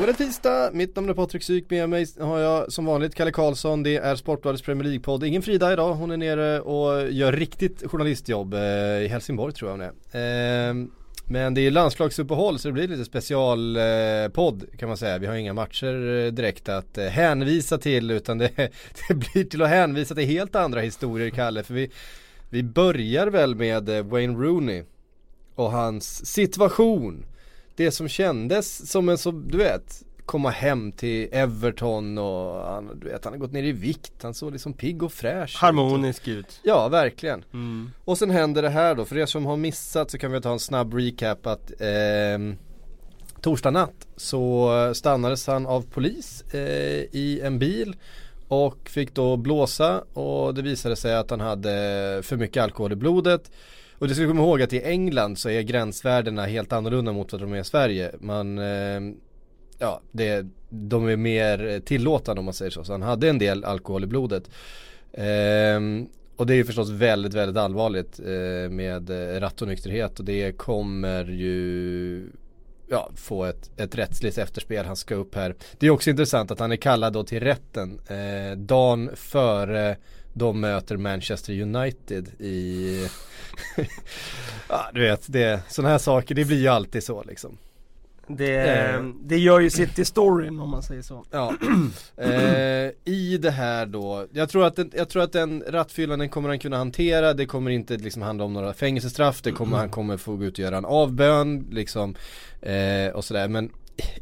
Då är det tisdag, mitt namn är Patrik Syk, med mig har jag som vanligt Kalle Karlsson, det är Sportbladets Premier League-podd. Ingen Frida idag, hon är nere och gör riktigt journalistjobb eh, i Helsingborg tror jag hon är. Eh, men det är landslagsuppehåll så det blir lite specialpodd eh, kan man säga. Vi har inga matcher eh, direkt att eh, hänvisa till utan det, det blir till att hänvisa till helt andra historier Kalle. För vi, vi börjar väl med eh, Wayne Rooney och hans situation det som kändes som en så, du vet, komma hem till Everton och han, du vet, han har gått ner i vikt, han såg liksom pigg och fräsch ut. Harmonisk ut. Ja, verkligen. Mm. Och sen händer det här då, för er som har missat så kan vi ta en snabb recap att eh, Torsdag natt så stannades han av polis eh, i en bil och fick då blåsa och det visade sig att han hade för mycket alkohol i blodet. Och det ska vi komma ihåg att i England så är gränsvärdena helt annorlunda mot vad de är i Sverige. Man, eh, ja, det, de är mer tillåtande om man säger så. Så han hade en del alkohol i blodet. Eh, och det är ju förstås väldigt, väldigt allvarligt eh, med eh, rattonykterhet och det kommer ju ja, få ett, ett rättsligt efterspel. Han ska upp här. Det är också intressant att han är kallad då till rätten eh, dagen före de möter Manchester United i Ja du vet, det, sådana här saker det blir ju alltid så liksom Det, Eh. det gör ju sitt i storyn om man säger så. Ja, eh, i det här då, jag tror att den, jag tror att den rattfyllan den kommer han kunna hantera, det kommer inte liksom handla om några fängelsestraff, det kommer, han kommer få gå ut och göra en avbön liksom eh, och sådär men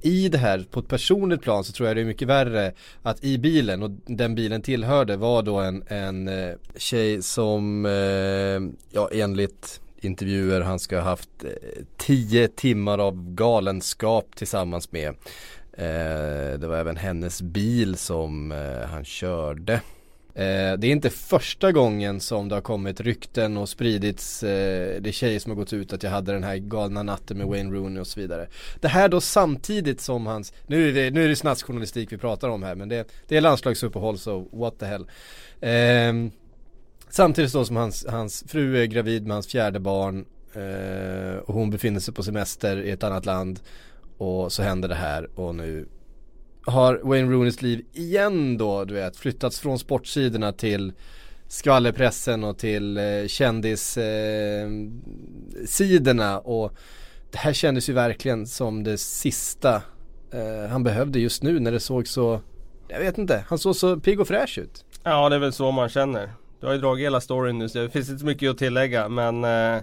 i det här på ett personligt plan så tror jag det är mycket värre att i bilen och den bilen tillhörde var då en, en eh, tjej som eh, ja enligt intervjuer han ska ha haft eh, tio timmar av galenskap tillsammans med. Det var även hennes bil som han körde. Eh, det är inte första gången som det har kommit rykten och spridits, eh, det är tjejer som har gått ut att jag hade den här galna natten med Wayne Rooney och så vidare. Det här då samtidigt som hans, nu är det, nu är det snatsjournalistik vi pratar om här men det, det är landslagsuppehåll så what the hell. Eh, Samtidigt då som hans, hans fru är gravid med hans fjärde barn eh, och hon befinner sig på semester i ett annat land och så händer det här och nu har Wayne Rooneys liv igen då du vet flyttats från sportsidorna till skvallerpressen och till eh, kändissidorna eh, och det här kändes ju verkligen som det sista eh, han behövde just nu när det såg så jag vet inte, han såg så pigg och fräsch ut. Ja det är väl så man känner. Du har ju dragit hela storyn nu så det finns inte så mycket att tillägga men eh,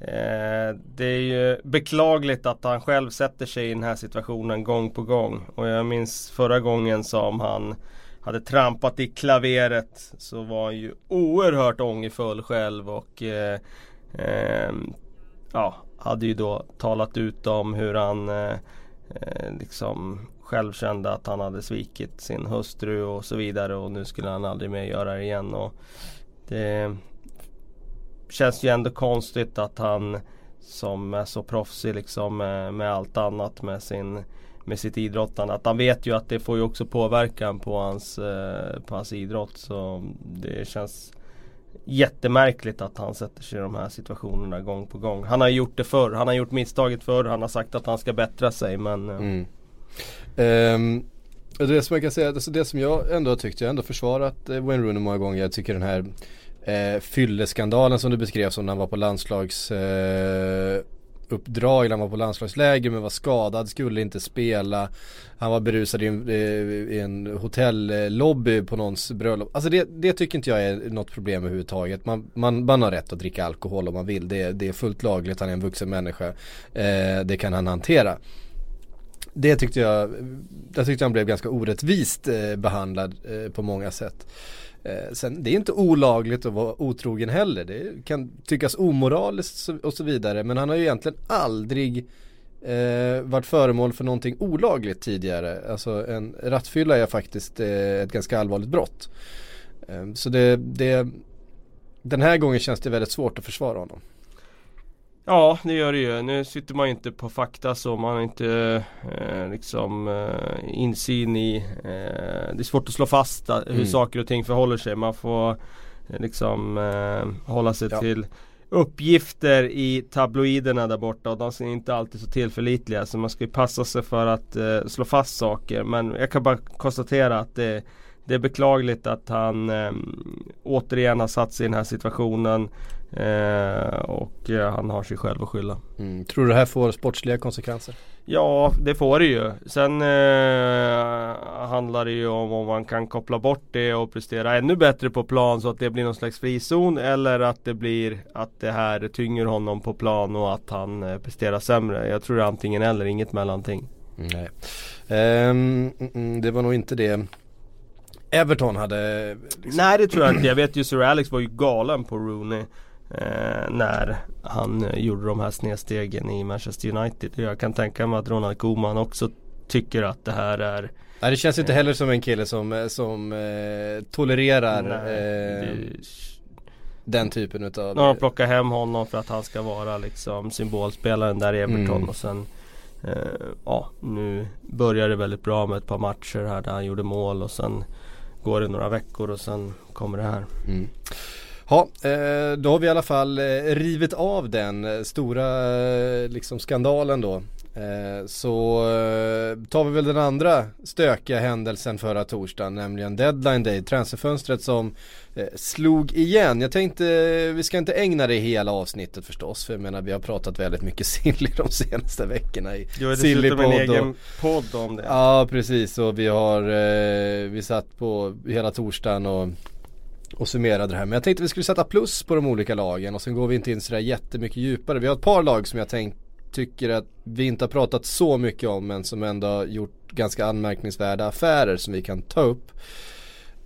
eh, Det är ju beklagligt att han själv sätter sig i den här situationen gång på gång. Och jag minns förra gången som han hade trampat i klaveret så var han ju oerhört ångerfull själv och eh, eh, Ja, hade ju då talat ut om hur han eh, eh liksom själv kände att han hade svikit sin hustru och så vidare och nu skulle han aldrig mer göra det igen. Och det känns ju ändå konstigt att han som är så proffsig liksom eh, med, allt annat med sin med sitt idrottande. Att han vet ju att det får ju också påverkan på hans, eh, på hans idrott. Så det känns jättemärkligt att han sätter sig i de här situationerna gång på gång. Han har gjort det förr. Han har gjort misstaget förr. Han har sagt att han ska bättra sig men eh. Mm. Um, det som jag kan säga, alltså det som jag ändå har tyckt, jag har ändå försvarat Wayne Rooney många gånger. Jag tycker den här eh, fylleskandalen som du beskrev som när han var på landslags eh, uppdrag, han var på landslagsläger men var skadad, skulle inte spela. Han var berusad i en, eh, i en hotellobby på någons bröllop. Alltså det, det tycker inte jag är något problem överhuvudtaget. Man, man, man har rätt att dricka alkohol om man vill. Det, det är fullt lagligt, han är en vuxen människa. Eh, det kan han hantera det tyckte jag, jag tyckte han blev ganska orättvist eh, behandlad eh, på många sätt. Eh, sen det är inte olagligt att vara otrogen heller. Det kan tyckas omoraliskt och så vidare. Men han har ju egentligen aldrig eh, varit föremål för någonting olagligt tidigare. Alltså en rattfylla är faktiskt eh, ett ganska allvarligt brott. Eh, så det, det, den här gången känns det väldigt svårt att försvara honom. Ja det gör det ju. Nu sitter man ju inte på fakta så man har inte eh, liksom eh, insyn i eh, Det är svårt att slå fast hur Mm. saker och ting förhåller sig. Man får eh, liksom eh, hålla sig Ja. till uppgifter i tabloiderna där borta och de är inte alltid så tillförlitliga så man ska ju passa sig för att eh, slå fast saker men jag kan bara konstatera att det, det är beklagligt att han eh, återigen har satt sig i den här situationen eh, och eh, han har sig själv att skylla. Mm. Tror du det här får sportsliga konsekvenser? Ja, det får det ju. Sen eh, handlar det ju om om man kan koppla bort det och prestera ännu bättre på plan så att det blir någon slags frizon eller att det blir att det här tynger honom på plan och att han eh, presterar sämre. Jag tror det är antingen eller, inget mellanting. Nej. Mm, det var nog inte det Everton hade liksom, Nej det tror jag inte. Jag vet ju Sir Alex var ju galen på Rooney eh, när han eh, gjorde de här snedstegen i Manchester United. Jag kan tänka mig att Ronald Koeman också tycker att det här är Nej det känns inte heller som en kille som, som eh, tolererar Nej, eh, det, den typen utav har de plockat hem honom för att han ska vara liksom symbolspelaren där i Everton Mm. och sen eh, Ja nu börjar det väldigt bra med ett par matcher här där han gjorde mål och sen Går det några veckor och sen kommer det här. Mm. Ja, eh, då har vi i alla fall eh, rivit av den eh, stora liksom skandalen då. Så tar vi väl den andra stökiga händelsen förra torsdagen, nämligen deadline day, transferfönstret som slog igen. Jag tänkte, vi ska inte ägna det hela avsnittet förstås, för jag menar vi har pratat väldigt mycket silly de senaste veckorna i har dessutom en egen podd om det. Ja precis och vi har, vi satt på hela torsdagen och, och summerade det här. Men jag tänkte vi skulle sätta plus på de olika lagen och sen går vi inte in sådär jättemycket djupare. Vi har ett par lag som jag tänkt, tycker att vi inte har pratat så mycket om men som ändå har gjort ganska anmärkningsvärda affärer som vi kan ta upp.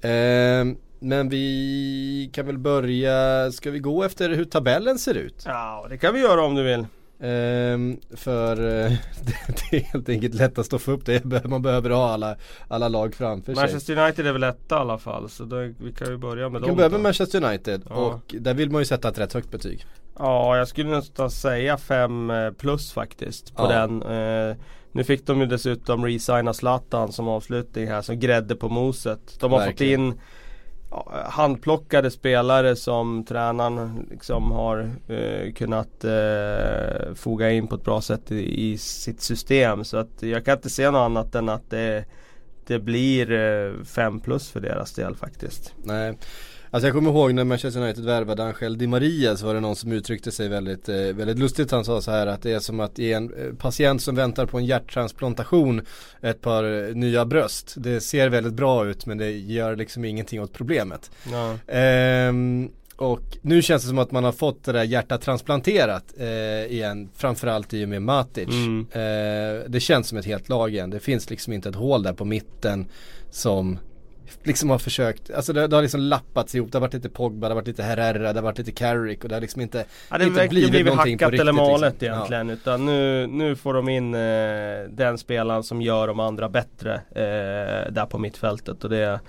Eh, men vi kan väl börja, ska vi gå efter hur tabellen ser ut? Ja, det kan vi göra om du vill. Ehm, för eh, det, är helt enkelt lättast att få upp det. Man behöver ha alla, alla lag framför sig. Manchester United är väl etta i alla fall så då, vi kan ju börja med Vi dem. kan börja med Manchester United Ja. och där vill man ju sätta ett rätt högt betyg. Ja, jag skulle nästan säga 5 plus faktiskt på Ja. den. Eh, nu fick de ju dessutom resigna Zlatan som avslutning här som grädde på moset. De har Verkligen. fått in ja, handplockade spelare som tränaren liksom har eh, kunnat eh, foga in på ett bra sätt i, i sitt system. Så att jag kan inte se något annat än att det, det blir eh, 5 plus för deras del faktiskt. Nej. Alltså jag kommer ihåg när Manchester United värvade Angel Di Maria så var det någon som uttryckte sig väldigt, eh, väldigt lustigt. Han sa så här att det är som att ge en eh, patient som väntar på en hjärttransplantation ett par eh, nya bröst. Det ser väldigt bra ut men det gör liksom ingenting åt problemet. Ja. Ehm, och nu känns det som att man har fått det där hjärtat transplanterat eh, igen. Framförallt i och med Matic. Mm. Eh, det känns som ett helt lag igen. Det finns liksom inte ett hål där på mitten som liksom har försökt, alltså det, det har liksom lappats ihop. Det har varit lite Pogba, det har varit lite Herrera, det har varit lite Carrick och det har liksom inte Ja, det inte verkligen blivit någonting på hackat eller riktigt, malet liksom. egentligen. Utan nu, nu får de in eh, den spelaren som gör de andra bättre eh, där på mittfältet. Och det,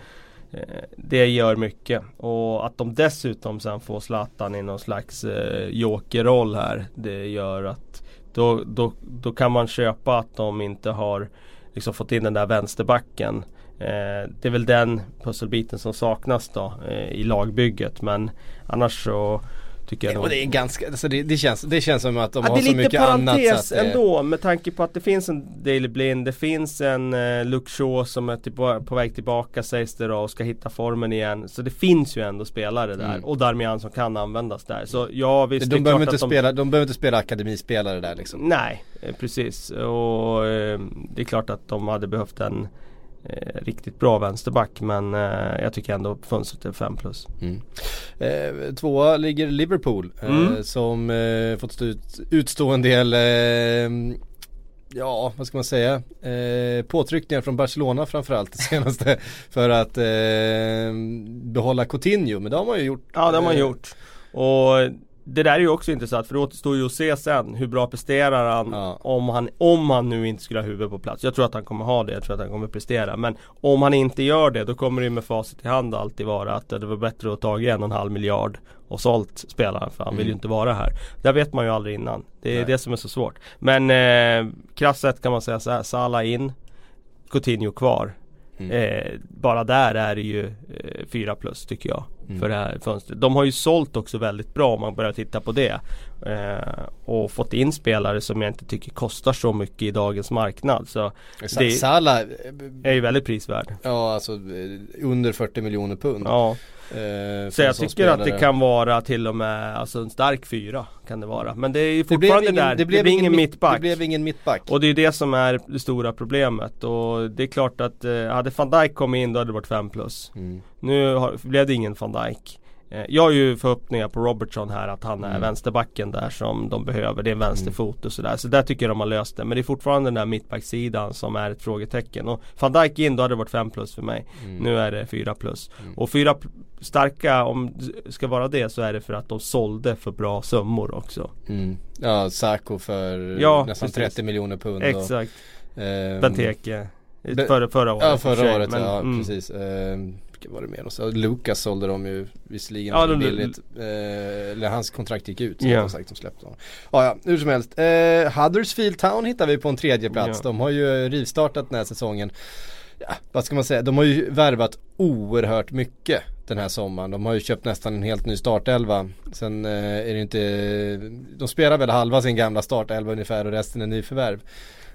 eh, det gör mycket. Och att de dessutom sen får Zlatan i någon slags eh, jokerroll här. Det gör att då, då, då kan man köpa att de inte har liksom fått in den där vänsterbacken. Eh, det är väl den pusselbiten som saknas då eh, i lagbygget. Men annars så tycker jag Ja, nog det är ganska, alltså det, det, känns, det känns som att de Ja, har det är så lite mycket annat parentes så att, eh, ändå med tanke på att det finns en Daily Blind, det finns en eh, Luke Shaw som är typ på väg tillbaka sägs det då och ska hitta formen igen. Så det finns ju ändå spelare där Mm. och Darmian som kan användas där. Så ja visst, det de, är behöver inte de spela, de behöver inte spela akademispelare där liksom. Nej, eh, precis. Och eh, det är klart att de hade behövt en eh, riktigt bra vänsterback men eh, jag tycker ändå fönstret är 5 plus. Mm. Eh, tvåa ligger Liverpool eh, Mm. som eh, fått stå ut, utstå en del eh, Ja, vad ska man säga? Påtryckningar från Barcelona framförallt det senaste för att eh, behålla Coutinho, men det har man ju gjort. Ja det har man gjort. Och det där är ju också intressant för det återstår ju att se sen hur bra presterar han, Ja. om han om han nu inte skulle ha huvudet på plats. Jag tror att han kommer ha det, jag tror att han kommer prestera. Men om han inte gör det då kommer det med facit i hand alltid vara att det var bättre att ta en och en halv miljard och sålt spelaren för han vill ju Mm. inte vara här. Det vet man ju aldrig innan. Det är Nej. det som är så svårt. Men eh, krasst sett kan man säga så här, Salah in, Coutinho kvar. Mm. Eh, bara där är det ju eh, 4 plus tycker jag. Mm. För det här fönstret. De har ju sålt också väldigt bra om man börjar titta på det. Eh, och fått in spelare som jag inte tycker kostar så mycket i dagens marknad. Så det- Salah, eh, är ju väldigt prisvärd. ja alltså eh, under 40 miljoner pund. Ja, Eh, så jag tycker att det spelare. kan vara till och med alltså en stark fyra kan det vara. Men det är ju Det blev fortfarande ingen, där. det blev ingen ingen mitt- mittback. Det blev ingen mittback. Och det är det som är det stora problemet. Och det är klart att eh, hade van Dijk kommit in då hade det varit 5 plus. Mm. Nu har, blev det ingen van Dijk. Eh, Jag har ju förhoppningar på Robertson här att han är Mm. vänsterbacken där som de behöver. Det är en vänsterfot och sådär. Så där tycker jag de har löst det. Men det är fortfarande den där mittbacksidan som är ett frågetecken. Och van Dijk in då hade det varit 5 plus för mig. Mm. Nu är det 4 plus. Mm. Och 4 starka, om det ska vara det så är det för att de sålde för bra summor också. Mm. Ja, Sako för Ja, nästan precis. 30 miljoner pund. Exakt. Och, ehm, Benteke. Be- Förra, förra året. Ja förra året, men, ja mm. precis. Ehm, vilka var det mer? Och så Lucas sålde de ju visserligen Ja, de- billigt. Eh, eller hans kontrakt gick ut. Så ja. sagt, de släppte honom. Ja, ja, hur som helst. Eh, Huddersfield Town hittar vi på en tredje plats. Ja. De har ju rivstartat den här säsongen. Ja, vad ska man säga? De har ju värvat oerhört mycket den här sommaren. De har ju köpt nästan en helt ny startelva. Sen eh, är det inte, de spelar väl halva sin gamla startelva ungefär och resten är nyförvärv.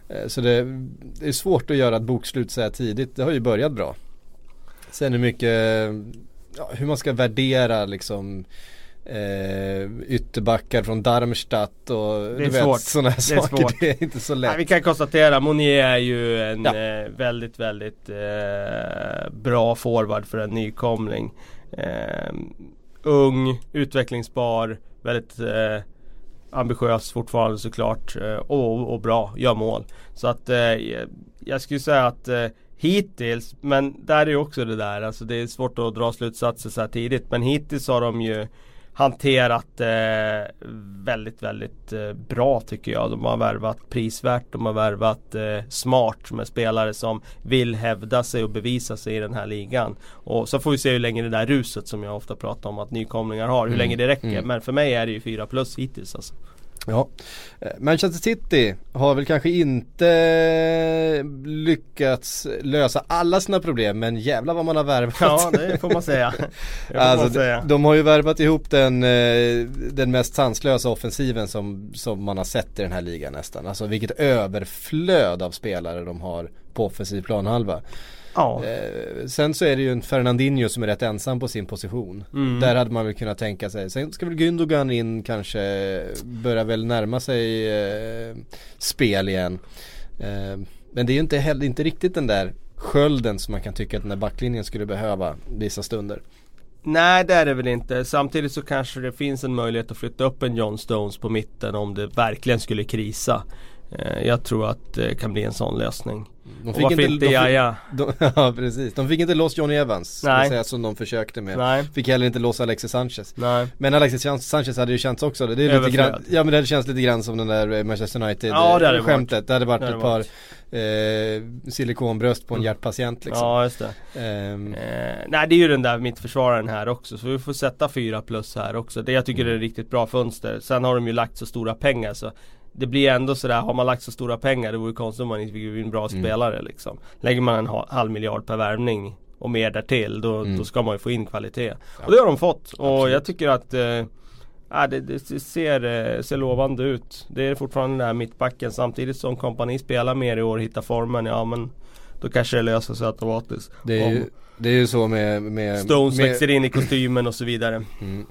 Eh, Så det, det är svårt att göra ett bokslut så här tidigt. Det har ju börjat bra. Sen hur mycket, ja, hur man ska värdera liksom eh, ytterbackar från Darmstadt och är du vet svårt. sådana här Det saker. svårt. Det är inte så lätt. Nej, vi kan konstatera Monier är ju en Ja. eh, väldigt, väldigt eh, bra forward för en nykomling. Eh, ung, utvecklingsbar, väldigt eh, ambitiös fortfarande såklart eh, och, och bra, gör mål. Så att eh, jag- skulle säga att hittills, men där är ju också det där, alltså det är svårt att dra slutsatser så här tidigt. Men hittills har de ju hanterat eh, väldigt, väldigt eh, bra tycker jag. De har värvat prisvärt, de har värvat eh, smart med spelare som vill hävda sig och bevisa sig i den här ligan. Och så får vi se hur länge det där ruset som jag ofta pratar om att nykomlingar har, hur Mm, länge det räcker. mm. Men för mig är det ju 4 plus hittills alltså. Ja. Eh, Manchester City har väl kanske inte lyckats lösa alla sina problem men jävlar vad man har värvat. Ja det får man säga. Man Alltså, säga. de, de har ju värvat ihop den, eh, den mest sanslösa offensiven som, som man har sett i den här ligan nästan. Alltså vilket överflöd av spelare de har på offensiv planhalva. Ja. Eh, sen så är det ju en Fernandinho som är rätt ensam på sin position. Mm. Där hade man väl kunnat tänka sig. Sen ska väl Gündogan in kanske, börja väl närma sig eh, spel igen. Eh, men det är ju inte heller, inte riktigt den där skölden som man kan tycka att den där backlinjen skulle behöva vissa stunder. Nej det är det väl inte. Samtidigt så kanske det finns en möjlighet att flytta upp en John Stones på mitten om det verkligen skulle krisa. Eh, Jag tror att det kan bli en sån lösning. De Och varför inte de Jaja? Ja precis, de fick inte loss Johnny Evans. Nej. Säga, som de försökte med. Nej, Fick heller inte loss Alexis Sanchez. nej. Men Alexis San- Sanchez hade ju känts också, det är lite Överflöd. grann, ja men det känns lite grann som den där eh, Manchester United Ja, det hade eh, varit. skämtet. Det hade varit Det hade ett par eh, silikonbröst på en Mm. hjärtpatient liksom. Ja just det. Ehm, Eh, nej det är ju den där mittförsvararen här också så vi får sätta 4 plus här också. Det, jag tycker det är ett riktigt bra fönster. Sen har de ju lagt så stora pengar så det blir ändå sådär, har man lagt så stora pengar det vore konstigt om man inte fick in bra Mm. spelare liksom. Lägger man en ha- halv miljard per värvning och mer därtill då, Mm. då ska man ju få in kvalitet. Och det har de fått och Absolut. jag tycker att eh, Ja, det, det ser, eh, ser lovande ut. Det är fortfarande den här mittbacken samtidigt som kompani spelar mer i år och hittar formen. Ja men då kanske det löser sig automatiskt. det, är ju, det är ju så med, med Stones med, växer in i kostymen och så vidare. Mm.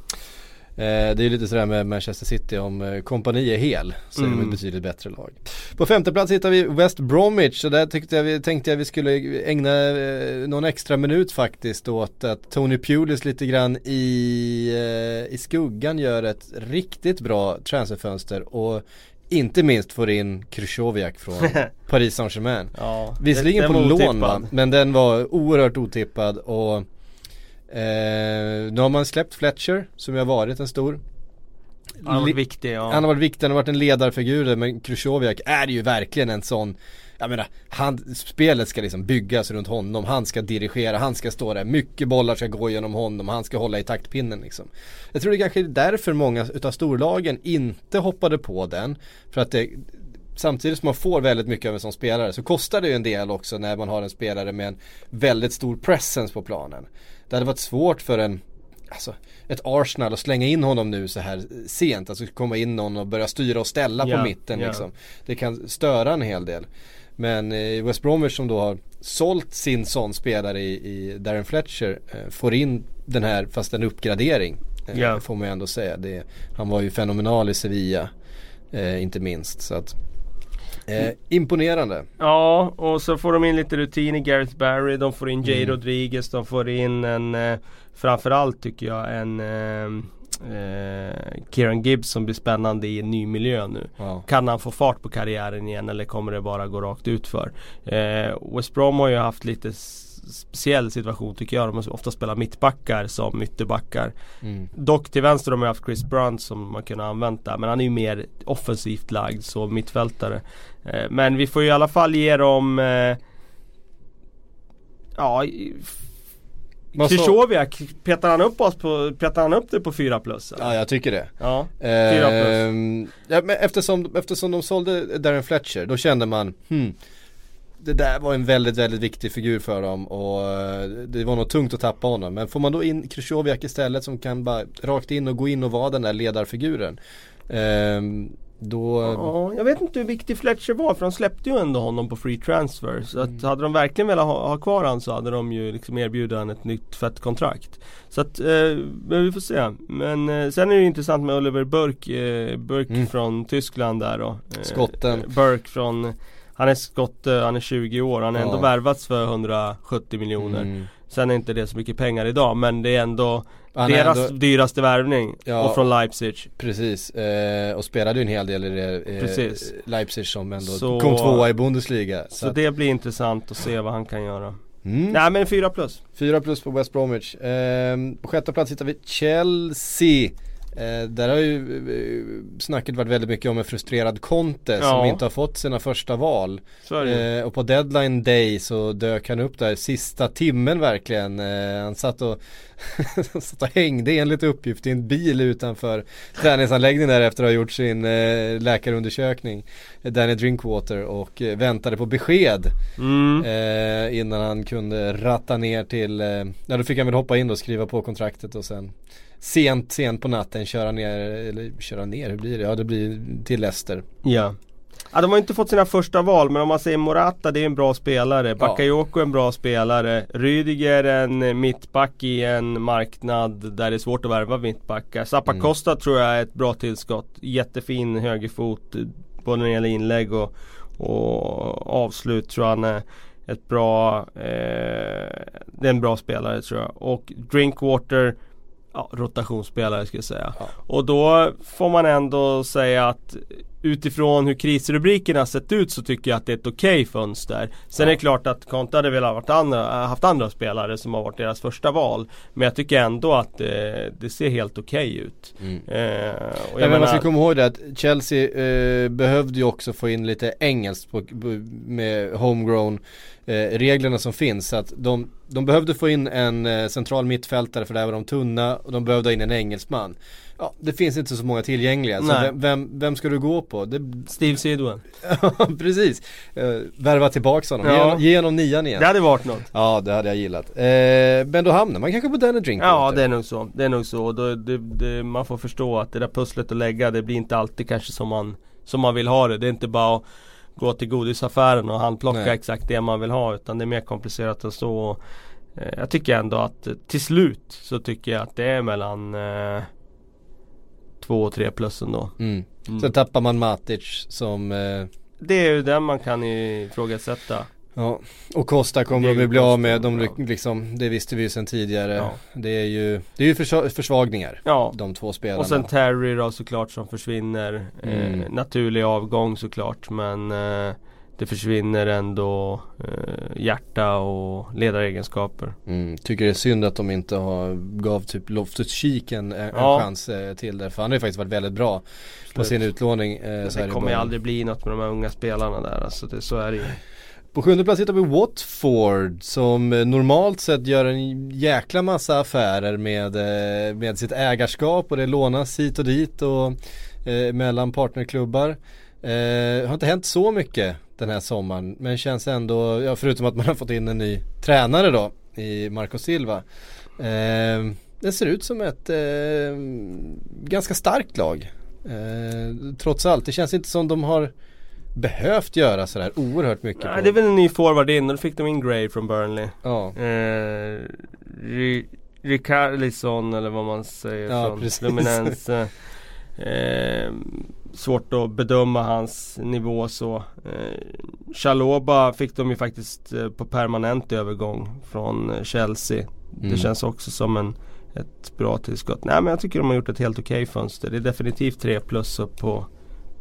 Eh, det är lite sådär med Manchester City om eh, kompani är hel så är de Mm. ett betydligt bättre lag. På femte plats hittar vi West Bromwich och där tyckte jag, vi- tänkte jag vi skulle ägna eh, någon extra minut faktiskt åt att Tony Pulis lite grann i, i skuggan gör ett riktigt bra transferfönster och inte minst får in Krychowiak från Paris Saint-Germain. Ja, Visserligen på lån va, men den var oerhört otippad och eh, nu har man släppt Fletcher som ju har varit en stor Han har varit viktig ja. Han har varit viktig, han har varit en ledarfigur men Krychowiak är ju verkligen en sån jag menar, han, spelet ska liksom byggas runt honom, han ska dirigera, han ska stå där, mycket bollar ska gå genom honom, han ska hålla i taktpinnen liksom. Jag tror det kanske är därför många utav storlagen inte hoppade på den, för att det Samtidigt som man får väldigt mycket av en sån spelare så kostar det ju en del också när man har en spelare med en väldigt stor presence på planen. Det hade varit svårt för en Alltså ett Arsenal att slänga in honom nu så här sent, alltså komma in någon och börja styra och ställa Ja, på mitten ja. liksom. Det kan störa en hel del. Men eh, West Bromwich som då har sålt sin sån spelare i, i Darren Fletcher eh, får in den här, fast en uppgradering. Ja. Får man ju ändå säga. Det, han var ju fenomenal i Sevilla. Eh, inte minst. Så att, eh, imponerande. Ja, och så får de in lite rutin i Gareth Barry, de får in Jay Mm. Rodriguez, de får in en eh, Framförallt tycker jag en eh, eh, Kieran Gibbs som blir spännande i en ny miljö nu. Ja. Kan han få fart på karriären igen eller kommer det bara gå rakt ut för? Eh, West Brom har ju haft lite speciell situation tycker jag. De har ofta spelat mittbackar som ytterbackar. Mm. Dock till vänster har man haft Chris Brunt som man kunde använda. Men han är ju mer offensivt lagd så mittfältare. Eh, men vi får ju i alla fall ge dem eh, Ja Krychowiak, petar han upp oss på, petar han upp det på 4 plus? eller? Ja jag tycker det. Ja, fyra plus. Ehm, ja, men eftersom, eftersom de sålde Darren Fletcher då kände man hmm, Det där var en väldigt väldigt viktig figur för dem och eh, det var nog tungt att tappa honom. Men får man då in Krychowiak istället som kan bara rakt in och gå in och vara den där ledarfiguren. ehm, då, Ja, jag vet inte hur viktig Fletcher var för de släppte ju ändå honom på free transfer. Så Mm. att hade de verkligen velat ha, ha kvar han så hade de ju liksom erbjudit honom ett nytt fett kontrakt. Så att, eh, men vi får se. Men eh, sen är det intressant med Oliver Burke, eh, Burke Mm. från Tyskland där då. Eh, Skotten. Burke från han är skotte, han är 20 år, han har ändå Ja. värvats för 170 miljoner. Mm. Sen är inte det så mycket pengar idag men det är ändå Han deras ändå- dyraste värvning. Ja. Och från Leipzig. Precis, eh, och spelade ju en hel del i det, eh, Precis. Leipzig som ändå Så- kom tvåa i Bundesliga. Så att- det blir intressant att se vad han kan göra. mm. Nej men 4 plus. Fyra plus på West Bromwich. Ehm, på sjätte plats hittar vi Chelsea. Eh, där har ju eh, snacket varit väldigt mycket om en frustrerad Conte som Ja. inte har fått sina första val. Eh, och på deadline day så dök han upp där sista timmen verkligen. Eh, han satt och, satt och hängde enligt uppgift i en bil utanför träningsanläggningen där efter att ha gjort sin eh, läkarundersökning. eh, Danny Drinkwater och eh, väntade på besked. Mm. Innan han kunde ratta ner till, ja då fick han väl hoppa in och skriva på kontraktet och sen Sent, sent på natten köra ner, eller köra ner, hur blir det? Ja det blir till Leicester Ja. ja. De har inte fått sina första val men om man säger Morata det är en bra spelare. Bakayoko är en bra spelare. Rydiger en mittback i en marknad där det är svårt att värva mittbackar. Zappacosta tror jag är ett bra tillskott. Jättefin högerfot. Både när det gäller inlägg och, och avslut tror jag han är ett bra eh, Det är en bra spelare tror jag. Och Drinkwater Ja, rotationsspelare ska jag säga. Ja. Och då får man ändå säga att utifrån hur krisrubrikerna sett ut så tycker jag att det är ett okej fönster. Sen Ja. är det klart att Conte hade velat andra, haft andra spelare som har varit deras första val. Men jag tycker ändå att det, det ser helt okej ut. mm. Eh, och jag Ja, men man menar, ska komma ihåg det att Chelsea eh, behövde ju också få in lite engelskt på, på, med homegrown eh, reglerna som finns. Så att de, de behövde få in en eh, central mittfältare för där var de tunna och de behövde ha in en engelsman. Ja, det finns inte så många tillgängliga. Så vem, vem, vem ska du gå på? Det, Steve Sidwell. Precis. Uh, värva tillbaks honom. Ja. ge honom nian igen. Det hade varit något. Ja, det hade jag gillat. Eh, men då hamnar man kanske på Danny Drinkwater. Ja det är nog så. Det är nog så. Då, det, det, man får förstå att det där pusslet att lägga det blir inte alltid kanske som man, som man vill ha det. Det är inte bara att gå till godisaffären och handplocka Nej. exakt det man vill ha. Utan det är mer komplicerat än så. Eh, jag tycker ändå att till slut så tycker jag att det är mellan två och tre plus ändå. Mm. Mm. Sen tappar man Matic som eh, Det är ju den man kan ifrågasätta. Ja, och Costa kommer de ju bli av med, de, liksom, det visste vi ju sedan tidigare. Ja. Det är ju, det är ju försva- försvagningar, Ja. de två spelarna. Och sen Terry då såklart som försvinner. Mm. Eh, naturlig avgång såklart men eh, det försvinner ändå eh, hjärta och ledaregenskaper. Mm, tycker det är synd att de inte har gav typ Loftus Cheek en, en Ja. chans eh, till det. För han har ju faktiskt varit väldigt bra på sin utlåning. Eh, det kommer ju aldrig bli något med de här unga spelarna där. Alltså det, så är det ju. På sjunde plats hittar vi Watford som eh, normalt sett gör en jäkla massa affärer med, eh, med sitt ägarskap och det lånas hit och dit och eh, mellan partnerklubbar. Eh, har inte hänt så mycket den här sommaren men känns ändå, ja, förutom att man har fått in en ny tränare då i Marco Silva. Eh, det ser ut som ett eh, ganska starkt lag. Eh, trots allt, det känns inte som de har behövt göra sådär oerhört mycket. Nej, på- det är väl en ny forward in och då fick de in Gray från Burnley. Ja. Eh, Ri- eller vad man säger Ja, från precis. Fluminense. Eh, svårt att bedöma hans nivå så. Eh, Chaloba fick de ju faktiskt eh, på permanent övergång från eh, Chelsea. Mm. Det känns också som en, ett bra tillskott. Nej men jag tycker de har gjort ett helt okej fönster. Det är definitivt 3 plus på,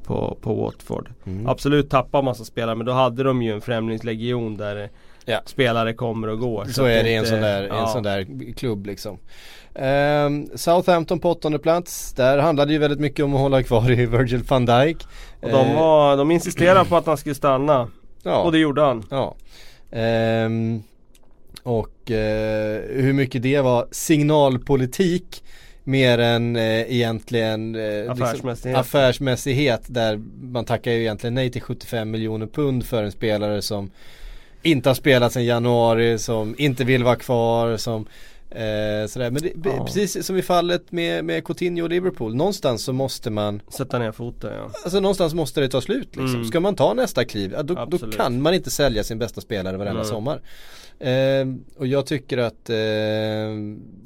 på, på Watford. Mm. Absolut tappa massa spelare men då hade de ju en främlingslegion där Ja. spelare kommer och går. Så att är det i en inte- sån där, ja. en sån där klubb liksom. Ehm, Southampton på åttonde plats. Där handlade det ju väldigt mycket om att hålla kvar i Virgil van Dijk. Och de, Eh, var, de insisterade på att han skulle stanna. ja, Och det gjorde han. ja. Ehm, och eh, hur mycket det var signalpolitik mer än eh, egentligen eh, Affärsmässighet. affärsmässighet där man tackar ju egentligen nej till 75 miljoner pund för en spelare som inte har spelat sedan januari, som inte vill vara kvar, som eh, sådär. Men det, Ja. precis som i fallet med, med Coutinho och Liverpool, någonstans så måste man Sätta ner foten ja. Alltså någonstans måste det ta slut liksom. Mm. Ska man ta nästa kliv, då, då kan man inte sälja sin bästa spelare varenda Nej. sommar. Eh, och jag tycker att eh,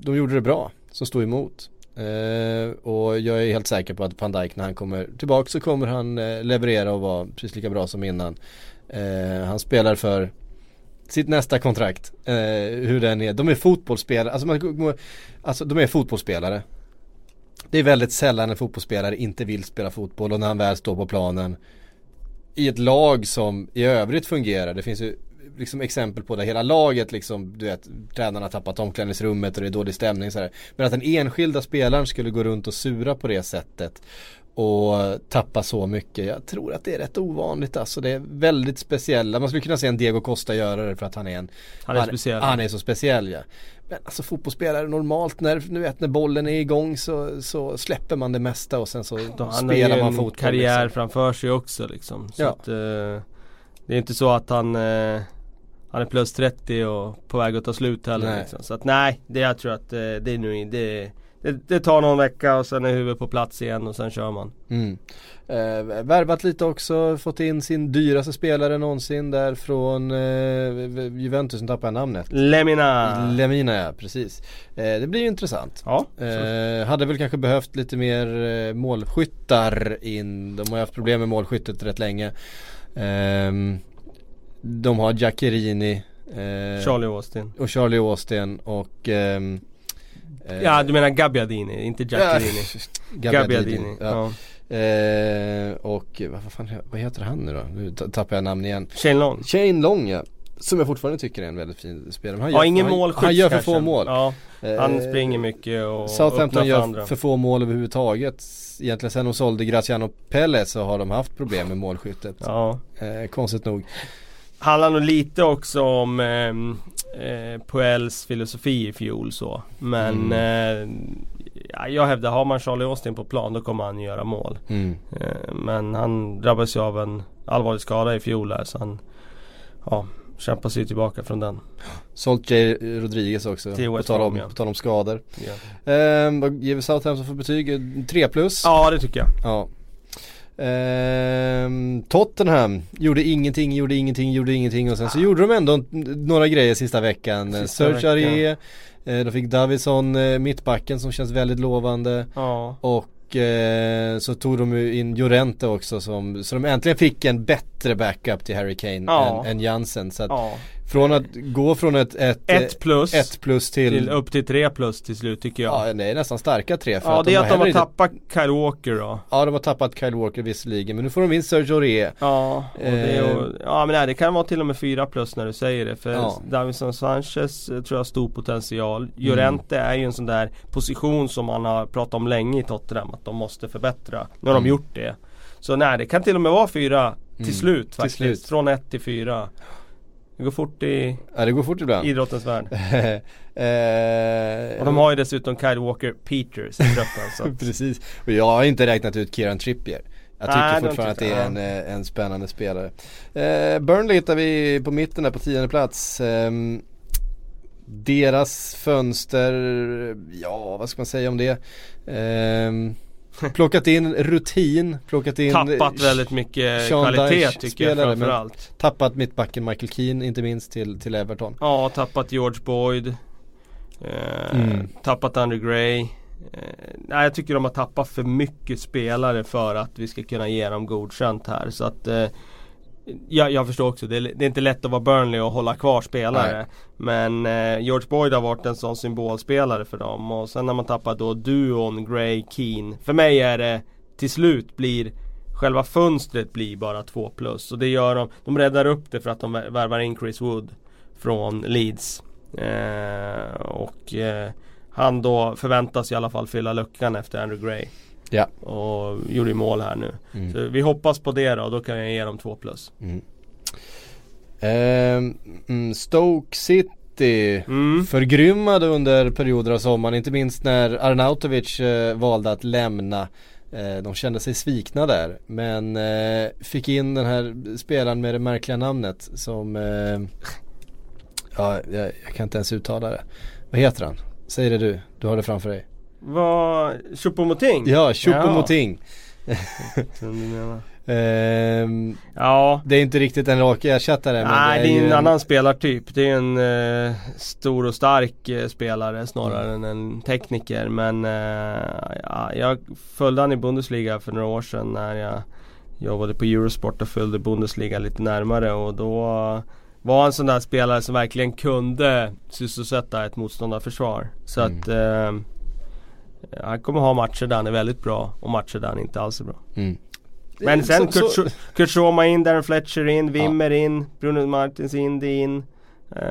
de gjorde det bra, som stod emot. Eh, och jag är helt säker på att van Dijk när han kommer tillbaka så kommer han eh, leverera och vara precis lika bra som innan. Eh, han spelar för sitt nästa kontrakt, eh, hur den är. De är fotbollsspelare, alltså, man, alltså de är fotbollsspelare. Det är väldigt sällan en fotbollsspelare inte vill spela fotboll och när han väl står på planen i ett lag som i övrigt fungerar. Det finns ju liksom exempel på det. Hela laget liksom, du vet, tränarna har tappat omklädningsrummet och det är dålig stämning sådär. Men att den enskilda spelaren skulle gå runt och sura på det sättet och tappa så mycket. Jag tror att det är rätt ovanligt alltså. Det är väldigt speciella. Man skulle kunna se en Diego Costa göra det för att han är en Han är speciell. Han är så speciell ja. Men alltså fotbollsspelare normalt när, nu vet, när bollen är igång så, så släpper man det mesta och sen så Då, han har spelar ju man en fotboll. karriär liksom. framför sig också liksom. Så Ja. att, eh, det är inte så att han eh, Han är plus 30 och på väg att ta slut heller Nej. liksom. Så att nej, det jag tror att eh, det är nu det, det, det tar någon vecka och sen är huvudet på plats igen och sen kör man. Mm. Eh, värvat lite också, fått in sin dyraste spelare någonsin där från eh, Juventus, nu tappar jag namnet. Lemina! Lemina ja, precis. Eh, det blir ju intressant. ja, Eh, hade väl kanske behövt lite mer eh, målskyttar in. De har ju haft problem med målskyttet rätt länge. Ehm, de har Giaccherini eh, Charlie Austin. och Charlie Austin och ehm, eh, Ja du menar Gabbiadini, inte Giaccherini. Ja, Gabbiadini. Ja. Ja. Eh, och vad, fan, vad heter han nu då? Nu ta- tappar jag namn igen. Shane Long. Shane Long ja. Som jag fortfarande tycker är en väldigt fin spelare. Han Ja, ingen han, målskytt Han gör för kanske. få mål. Ja, han Eh, springer mycket och Southampton gör andra. för få mål överhuvudtaget. Egentligen sen de sålde Graziano Pelle så har de haft problem med målskyttet. Ja. Eh, konstigt nog. Handlar nog lite också om ehm, eh, Puels filosofi i fjol så. Men eh, ja, jag hävdar, har man Charlie Austin på plan då kommer han göra mål. Mm. Eh, men han drabbades ju av en allvarlig skada i fjol här så han ja, kämpar sig tillbaka från den. Sålt J. Rodriguez också. På tal, om, ja. på tal om skador. Ja, Eh, vad ger vi Southampton för betyg? 3 plus? ja det tycker jag. Ja. Ehm, Tottenham gjorde ingenting, gjorde ingenting, gjorde ingenting och sen så gjorde de ändå några grejer sista veckan. Sista Serge. Aurier, eh, de fick Davison, eh, mittbacken som känns väldigt lovande. Ja. Och eh, så tog de ju in Llorente också som, så de äntligen fick en bättre backup till Harry Kane Ja. än, än Jansen. Så att. Från att gå från ett, ett, Ett plus, ett plus till, till upp till tre plus till slut tycker jag. ja det är nästan starka tre för Ja, att det är att de har inte- tappat Kyle Walker då. Ja de har tappat Kyle Walker visserligen men nu får de in Sergio Aurier Ja, och det, Eh. ju- ja men nej, det kan vara till och med fyra plus när du säger det. För Ja. Davison Sanchez eh, tror jag har stor potential. Llorente är ju en sån där position som man har pratat om länge i Tottenham. Att de måste förbättra. Nu har Mm. de gjort det. Så nej, det kan till och med vara fyra till Mm. slut faktiskt. slut. Från ett till fyra. Det går fort i Ja det går fort ibland. idrottens värld. eh, Och de har ju dessutom Kyle Walker Peters i att- Precis, och jag har inte räknat ut Kieran Trippier. Jag tycker Nej, fortfarande att det är en, eh, en spännande spelare. Eh, Burnley hittar vi på mitten där på tionde plats. Ehm, Deras fönster, ja vad ska man säga om det? Ehm, plockat in rutin, plockat in Tappat väldigt mycket Sean kvalitet Dyche tycker spelare, jag framförallt. Tappat mittbacken Michael Keane inte minst till, till Everton Ja, tappat George Boyd. Eh, Mm. Tappat Andrew Gray. Eh, nej, jag tycker de har tappat för mycket spelare för att vi ska kunna ge dem godkänt här. Så att eh, jag, jag förstår också, det är, det är inte lätt att vara Burnley och hålla kvar spelare. Nej. Men eh, George Boyd har varit en sån symbolspelare för dem. Och sen när man tappar då duon Gray, Keane. För mig är det till slut blir Själva fönstret blir bara 2 plus och det gör de De räddar upp det för att de vär- värvar in Chris Wood Från Leeds eh, Och eh, Han då förväntas i alla fall fylla luckan efter Andrew Gray Ja. Och gjorde ju mål här nu Mm. Så vi hoppas på det då, då kan jag ge dem 2 plus Mm. Mm, Stoke City mm. förgrymmade under perioder av sommaren, inte minst när Arnautovic eh, valde att lämna. Eh, de kände sig svikna där, men eh, fick in den här spelaren med det märkliga namnet som, eh, ja, jag, jag kan inte ens uttala det. Vad heter han? Säg det du, du har det framför dig. Vad, Choupo-Moting? Ja, Choupo-Moting. menar. Ehm, Ja det är inte riktigt en rak ersättare Nej det är ju en annan spelartyp. Det är en eh, stor och stark eh, spelare snarare än en tekniker. Men eh, ja, jag följde han i Bundesliga för några år sedan när jag jobbade på Eurosport och följde Bundesliga lite närmare och då var han en sån där spelare som verkligen kunde sysselsätta ett motståndarförsvar. Så Mm. att eh, han kommer ha matcher där han är väldigt bra och matcher där han inte alls är bra. Mm. Men sen Så- Kurt, så- Kurt Schoma in, Darren Fletcher in, Wimmer in, Bruno Martins Indy in. Eh,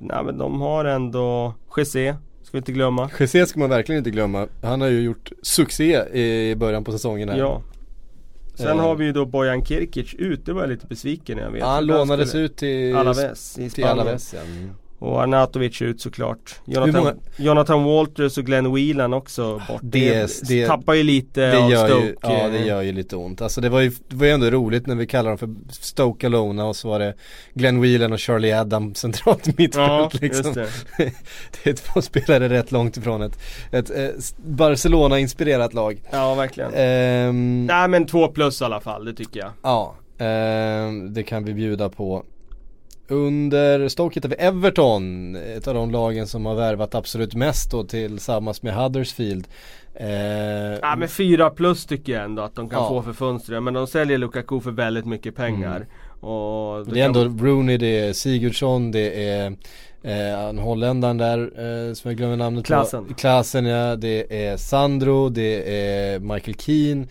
nej, men de har ändå Jesse, ska vi inte glömma. Jesse ska man verkligen inte glömma. Han har ju gjort succé i början på säsongen här. Ja. Sen Eh. har vi ju då Bojan Kirkic ut, det var jag lite besviken när jag vet. Ja, han lånades skulle- ut till Alaves i Till Spanien. Alaves ja. Mm. Och Arnautovic ut såklart. Jonathan, Jonathan Walters och Glenn Whelan också bort. Det- det- tappar ju lite Det av gör Stoke. ju, ja det eh, gör ju lite ont. Alltså det var ju, det var ju ändå roligt när vi kallade dem för Stoke Alona och så var det Glenn Whelan och Charlie Adam centralt mittfält Ja, liksom. det. det är två spelare rätt långt ifrån ett, ett, eh, Barcelona-inspirerat lag. Ja, verkligen. Ehm, Nej men två plus i alla fall, det tycker jag. Ja, ehm, det kan vi bjuda på. Under Stoke hittar vi Everton, ett av de lagen som har värvat absolut mest då tillsammans med Huddersfield. Ehm, Ja men fyra plus tycker jag ändå att de kan Ja. få för fönstret. Men de säljer Lukaku för väldigt mycket pengar. Mm. Och det är ändå Rooney, det är Sigurdsson, det är eh, en holländaren där eh, som jag glömmer namnet Klaassen. på. Klasen ja, det är Sandro, det är Michael Keane.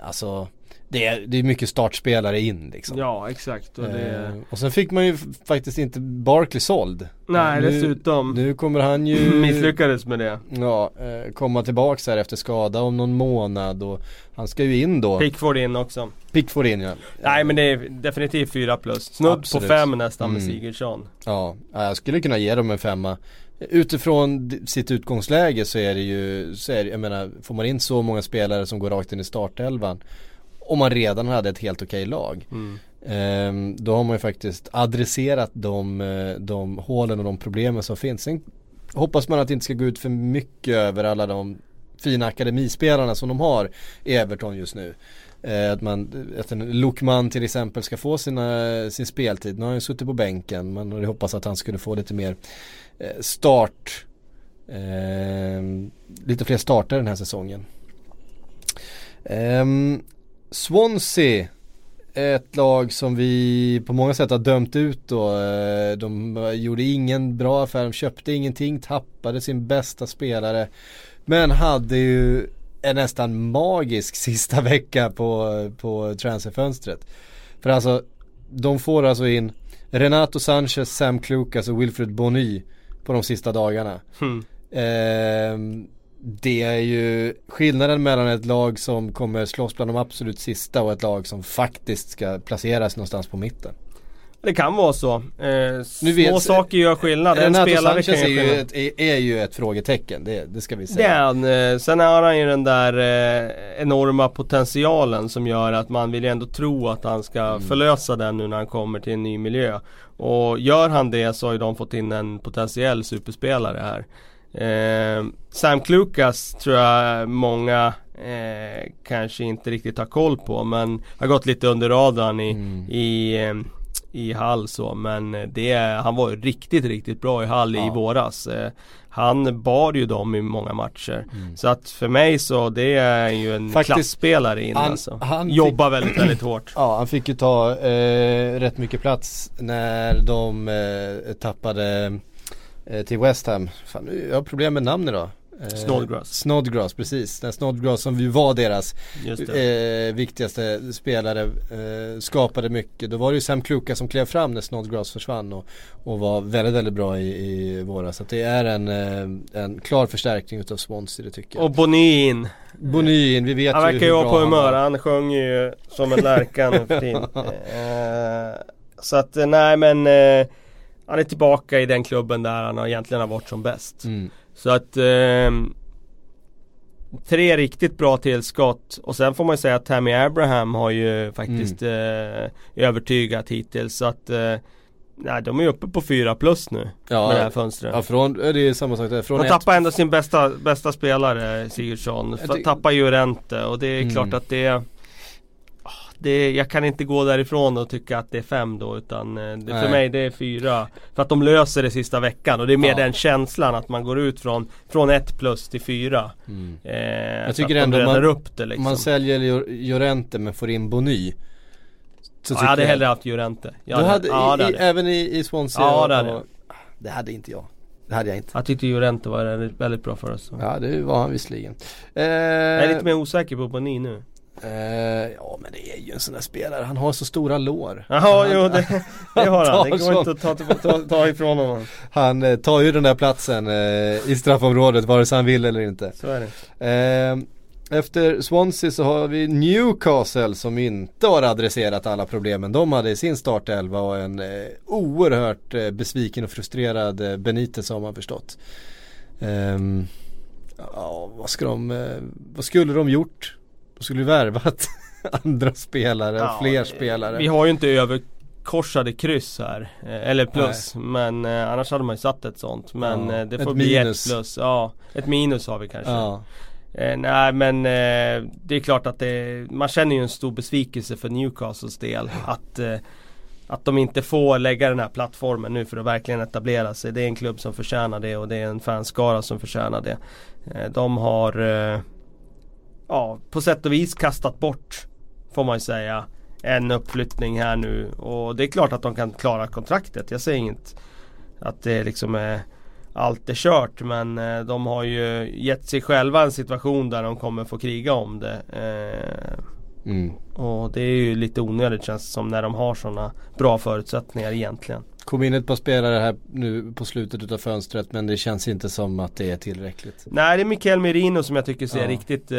Alltså det är, det är mycket startspelare in liksom. Ja exakt. Och det... Eh, och sen fick man ju faktiskt inte Barkley såld. Nej nu, dessutom. Nu kommer han ju Misslyckades med det. Ja, eh, komma tillbaks här efter skada om någon månad och han ska ju in då. Pickford in också. Pickford in ja. Nej men det är definitivt fyra plus. Snudd på fem nästan med Mm. Sigurdsson. Ja, ja, jag skulle kunna ge dem en femma. Utifrån sitt utgångsläge så är det ju, så är det, jag menar, får man in så många spelare som går rakt in i startelvan om man redan hade ett helt okej lag. Mm. Ehm, då har man ju faktiskt adresserat de, eh, de hålen och de problemen som finns. Sen hoppas man att det inte ska gå ut för mycket över alla de fina akademispelarna som de har i Everton just nu. Eh, att, man, att en Lukman till exempel ska få sina, sin speltid. Nu har han ju suttit på bänken. Man hade hoppats att han skulle få lite mer eh, start. Eh, lite fler starter den här säsongen. Ehm, Swansea ett lag som vi på många sätt har dömt ut då. Eh, de gjorde ingen bra affär, de köpte ingenting, tappade sin bästa spelare. Men hade ju en nästan magisk sista vecka på, på transferfönstret. För alltså, de får alltså in Renato Sanchez, Sam Klukas och Wilfred Bonny på de sista dagarna. Mm. Eh, det är ju skillnaden mellan ett lag som kommer slåss bland de absolut sista och ett lag som faktiskt ska placeras någonstans på mitten. Det kan vara så. Eh, små vet, saker gör skillnad. En spelare kan är, ju ett, är, ju ett frågetecken, det, det ska vi säga. Det är han. Eh, sen har han ju den där eh, enorma potentialen som gör att man vill ju ändå tro att han ska mm. förlösa den nu när han kommer till en ny miljö. Och gör han det så har ju de fått in en potentiell superspelare här. Eh, Sam Klukas tror jag många eh, kanske inte riktigt har koll på men har gått lite under radarn i, mm. i, eh, i Hall så men det, han var ju riktigt riktigt bra i Hall ja. i våras. Eh, han bar ju dem i många matcher. Mm. Så att för mig så det är ju en Faktiskt, klassspelare in han, alltså. Han Jobbar fick, väldigt väldigt hårt. Ja han fick ju ta eh, rätt mycket plats när de eh, tappade till West Ham. Fan, jag har problem med namn idag. Eh, Snodgrass. Snodgrass, precis. Den Snodgrass som ju var deras eh, viktigaste spelare. Eh, skapade mycket. Då var det ju Sam Kluka som klev fram när Snodgrass försvann och, och var väldigt, väldigt bra i, i våras. Så att det är en, eh, en klar förstärkning utav Swansea det tycker jag. Och Bonin. Bonin, vi vet han ju verkar ju vara på humör. Han sjunger ju som en lärka nu för tiden. Eh, så att nej men han är tillbaka i den klubben där han egentligen har varit som bäst. Mm. Så att eh, Tre riktigt bra tillskott och sen får man ju säga att Tammy Abraham har ju faktiskt mm. eh, övertygat hittills så att eh, Nej de är uppe på fyra plus nu ja, med det här fönstret. Ja från, det är samma sak där. Från Man tappar ändå sin bästa, bästa spelare Sigurdsson. Tappar ju Rente och det är mm. klart att det det, jag kan inte gå därifrån och tycka att det är fem då utan eh, det, för mig det är fyra. För att de löser det sista veckan och det är mer ja. den känslan att man går ut från, från ett plus till fyra. Mm. Eh, jag tycker ändå man, upp det liksom. man säljer Llorente men får in Bony. Så ja, jag hade jag, hellre haft Llorente. Jag hade, hade, ja, i, hade. Även i, i Swansea? Ja det hade jag. Det hade inte jag. Det hade jag inte. Jag tyckte Llorente var väldigt bra för oss. Ja det var han visserligen. Eh, jag är lite mer osäker på Bony nu. Uh, ja men det är ju en sån där spelare, han har så stora lår. Jaha jo det, det har han, det går inte att ta, ta, ta ifrån honom. Han uh, tar ju den där platsen uh, i straffområdet vare sig han vill eller inte. Så är det. Efter Swansea så har vi Newcastle som inte har adresserat alla problemen de hade i sin startelva och en oerhört besviken och frustrerad Benitez har man förstått. Um, Ja vad ska de, vad skulle de gjort? De skulle ju värvat andra spelare, ja, fler spelare. Vi har ju inte överkorsade kryss här. Eh, eller plus. Nej. Men eh, annars hade man ju satt ett sånt. Men ja, eh, det får ett bli minus. ett plus. Ja, ett minus har vi kanske. Ja. Eh, nej men eh, det är klart att det, man känner ju en stor besvikelse för Newcastles del. Att, eh, att de inte får lägga den här plattformen nu för att verkligen etablera sig. Det är en klubb som förtjänar det och det är en fanskara som förtjänar det. de har ja, på sätt och vis kastat bort Får man ju säga En uppflyttning här nu och det är klart att de kan klara kontraktet. Jag säger inget Att det liksom är Allt är kört men eh, de har ju gett sig själva en situation där de kommer få kriga om det. Eh, mm. Och det är ju lite onödigt känns det som när de har sådana bra förutsättningar egentligen. Kom in ett par spelare här nu på slutet utav fönstret men det känns inte som att det är tillräckligt. Nej det är Mikael Merino som jag tycker ser ja. riktigt eh,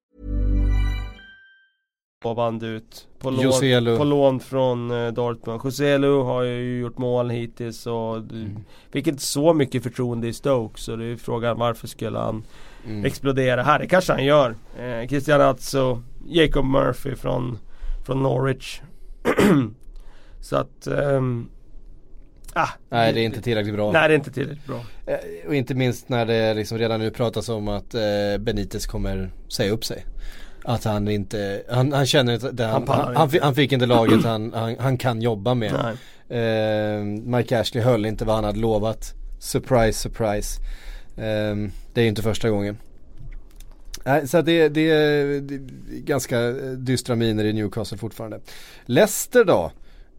Band ut på lån, på lån från uh, Dortmund. Joselu har ju gjort mål hittills och mm. fick inte så mycket förtroende i Stoke så det är frågan varför skulle han mm. explodera här? Det kanske han gör. Eh, Christian Atso, Jacob Murphy från, från Norwich. så att um, Ah, nej det är inte tillräckligt bra. Nej det är inte tillräckligt bra. Eh, och inte minst när det liksom redan nu pratas om att eh, Benitez kommer säga upp sig. Att han inte, han, han känner inte, han, han, han, han, fick inte laget han, han, kan jobba med. Eh, Mike Ashley höll inte vad han hade lovat. Surprise, surprise. Eh, det är ju inte första gången. Nej, så det, det, det är ganska dystra miner i Newcastle fortfarande. Leicester då?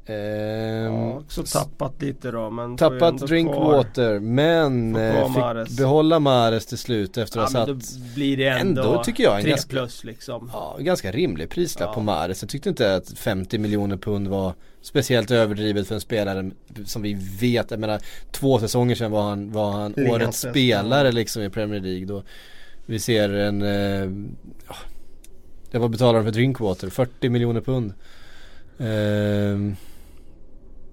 Ehm, ja, också tappat lite då men Tappat Drinkwater men eh, fick behålla Mares till slut efter att ja, ha satt blir det ändå, ändå tycker jag en ganska, plus liksom Ja, ganska rimlig prislapp ja. på Mares. Jag tyckte inte att 50 miljoner pund var speciellt överdrivet för en spelare som vi vet, jag menar två säsonger sedan var han, var han årets spelare liksom i Premier League. Då vi ser en, eh, ja, vad betalar de för Drinkwater? 40 miljoner pund. Eh,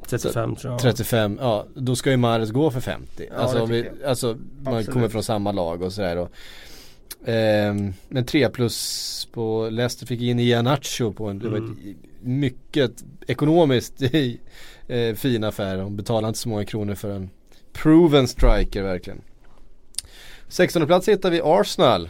35 tror jag 35, ja då ska ju Mares gå för 50 ja, Alltså, vi, alltså man kommer från samma lag och sådär och eh, Men 3 plus på Leicester fick in Ianacho på en, mm. mycket ekonomiskt eh, fin affär. De betalade inte så många kronor för en proven striker verkligen. 16 plats hittar vi Arsenal.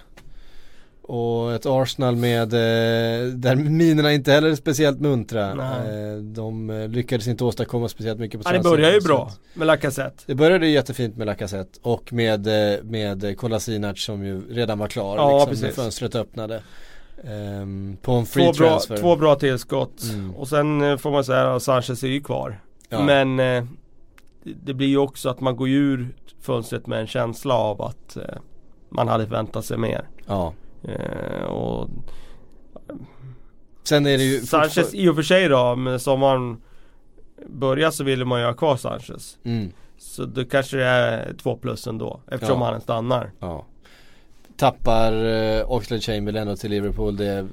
Och ett Arsenal med, eh, där minerna inte heller är speciellt muntra. Eh, de eh, lyckades inte åstadkomma speciellt mycket på ja, Det började ju bra med Lacazette. Det började ju jättefint med Lacazette och med, med Kolasinac som ju redan var klar. Ja, liksom, när fönstret öppnade. Um, på en free två transfer. Bra, två bra tillskott. Mm. Och sen får man säga att Sanchez är ju kvar. Ja. Men det blir ju också att man går ur fönstret med en känsla av att man hade förväntat sig mer. Ja. Eh, och Sen är det ju Sanchez i och för sig då, men sommaren börjar så ville man ju ha kvar Sanchez. Mm. Så då kanske det är två plus ändå eftersom ja. han stannar. Ja. Tappar eh, Oxlade Chamberlain och till Liverpool. Det,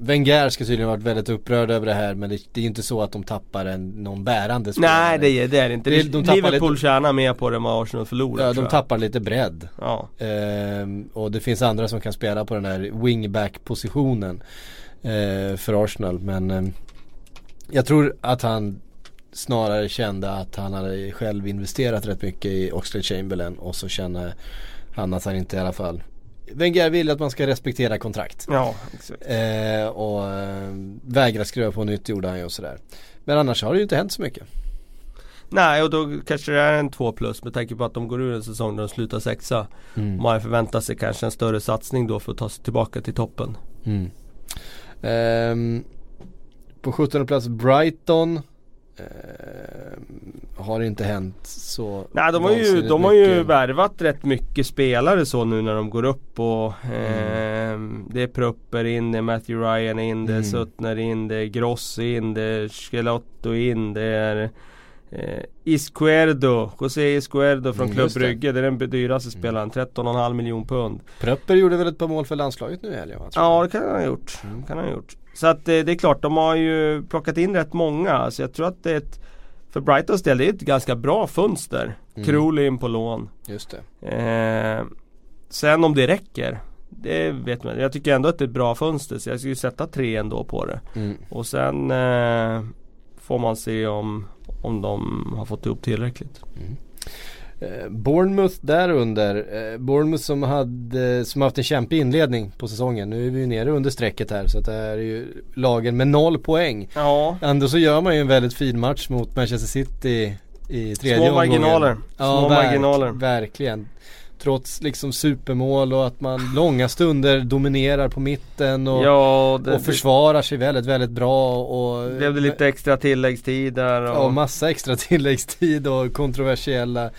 Wenger ska tydligen varit väldigt upprörd över det här men det, det är inte så att de tappar en, någon bärande spelare. Nej det är det, är inte. Det, de Liverpool lite, tjänar mer på det än vad Arsenal förlorar. Ja de tappar lite bredd. Ja. Ehm, och det finns andra som kan spela på den här wingback positionen. Eh, för Arsenal men eh, jag tror att han snarare kände att han hade själv investerat rätt mycket i Oxlade Chamberlain och så känner han att han inte i alla fall Wenger vill att man ska respektera kontrakt. Ja, exakt. Eh, och eh, vägra skriva på nytt gjorde han ju och sådär. Men annars har det ju inte hänt så mycket. Nej och då kanske det är en 2 plus med tanke på att de går ur en säsong där de slutar sexa. Mm. Man förväntar sig kanske en större satsning då för att ta sig tillbaka till toppen. Mm. Eh, på 17 plats Brighton. Eh, har inte hänt så Nej de har ju, de har ju värvat rätt mycket spelare så nu när de går upp och mm. eh, Det är Prupper in, det är Matthew Ryan in, det är mm. Suttner in, det är Gross in, det är Skelotto in, det är eh, Iscuerdo, José Iscuerdo från mm, Club Brygge. Det är den dyraste mm. spelaren, 13,5 miljon pund. Prupper gjorde väl ett par mål för landslaget nu i helgen? Ja det kan han ha gjort. Mm. Kan han ha gjort. Så att det, det är klart, de har ju plockat in rätt många. Så jag tror att det är ett för Brightons del, det är ett ganska bra fönster. Mm. Krul in på lån. Just det. Eh, sen om det räcker, det vet man Jag tycker ändå att det är ett bra fönster så jag skulle sätta tre ändå på det. Mm. Och sen eh, får man se om, om de har fått ihop tillräckligt. Mm. Eh, Bournemouth där under. Eh, Bournemouth som, hade, som haft en kämpig inledning på säsongen. Nu är vi nere under strecket här så att det här är ju lagen med noll poäng. Ja. Ändå så gör man ju en väldigt fin match mot Manchester City i tredje Små marginaler. Ja, Små verk, marginaler. Verkligen. Trots liksom supermål och att man långa stunder dominerar på mitten och, ja, det, och försvarar sig väldigt, väldigt bra. Och, blev det lite extra tilläggstid där? Och... Ja, massa extra tilläggstid och kontroversiella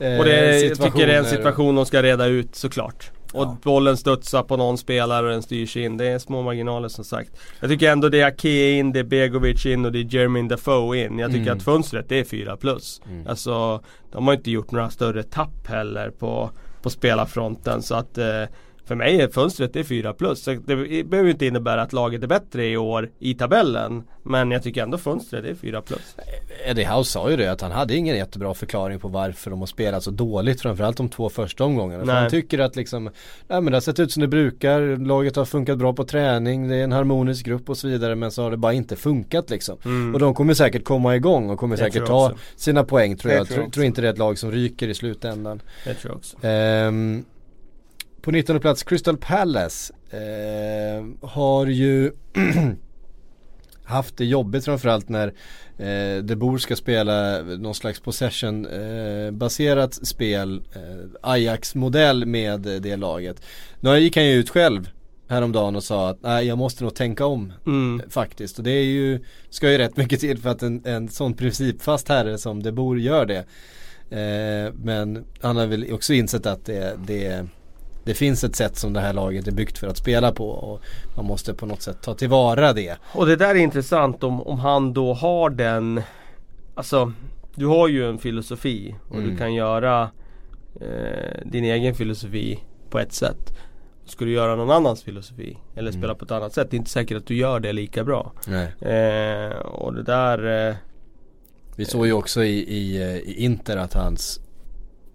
Eh, och det, jag tycker det är en situation de ska reda ut såklart. Och Ja. bollen studsar på någon spelare och den styrs in. Det är små marginaler som sagt. Jag tycker ändå det är Ake in, det är Begovic in och det är Jermaine Defoe in. Jag tycker Mm. att fönstret det är 4 plus. Mm. Alltså de har inte gjort några större tapp heller på, på spelarfronten. Så att eh, för mig är fönstret det är 4 plus. Så det behöver inte innebära att laget är bättre i år i tabellen. Men jag tycker ändå fönstret det är 4 plus. Eddie House sa ju det att han hade ingen jättebra förklaring på varför de har spelat så dåligt framförallt de två första omgångarna. För han tycker att liksom, nej men det har sett ut som det brukar, laget har funkat bra på träning, det är en harmonisk grupp och så vidare men så har det bara inte funkat liksom. Mm. Och de kommer säkert komma igång och kommer Jag säkert ta också. sina poäng tror jag. tror jag Tror, tror inte det är ett lag som ryker i slutändan. Det tror jag också. Ehm, på 19 plats Crystal Palace ehm, har ju haft det jobbigt framförallt när eh, De Boer ska spela någon slags possession eh, baserat spel eh, Ajax-modell med eh, det laget. Nu gick han ju ut själv häromdagen och sa att nej jag måste nog tänka om Mm. faktiskt. Och det är ju, ska ju rätt mycket till för att en, en sån principfast herre som De Boer gör det. Eh, men han har väl också insett att det, det, det finns ett sätt som det här laget är byggt för att spela på och man måste på något sätt ta tillvara det. Och det där är intressant om, om han då har den Alltså Du har ju en filosofi och Mm. du kan göra eh, din egen filosofi på ett sätt. Ska du göra någon annans filosofi eller Mm. spela på ett annat sätt, det är inte säkert att du gör det lika bra. Nej. Eh, och det där eh, Vi såg ju också i, i, eh, i Inter att hans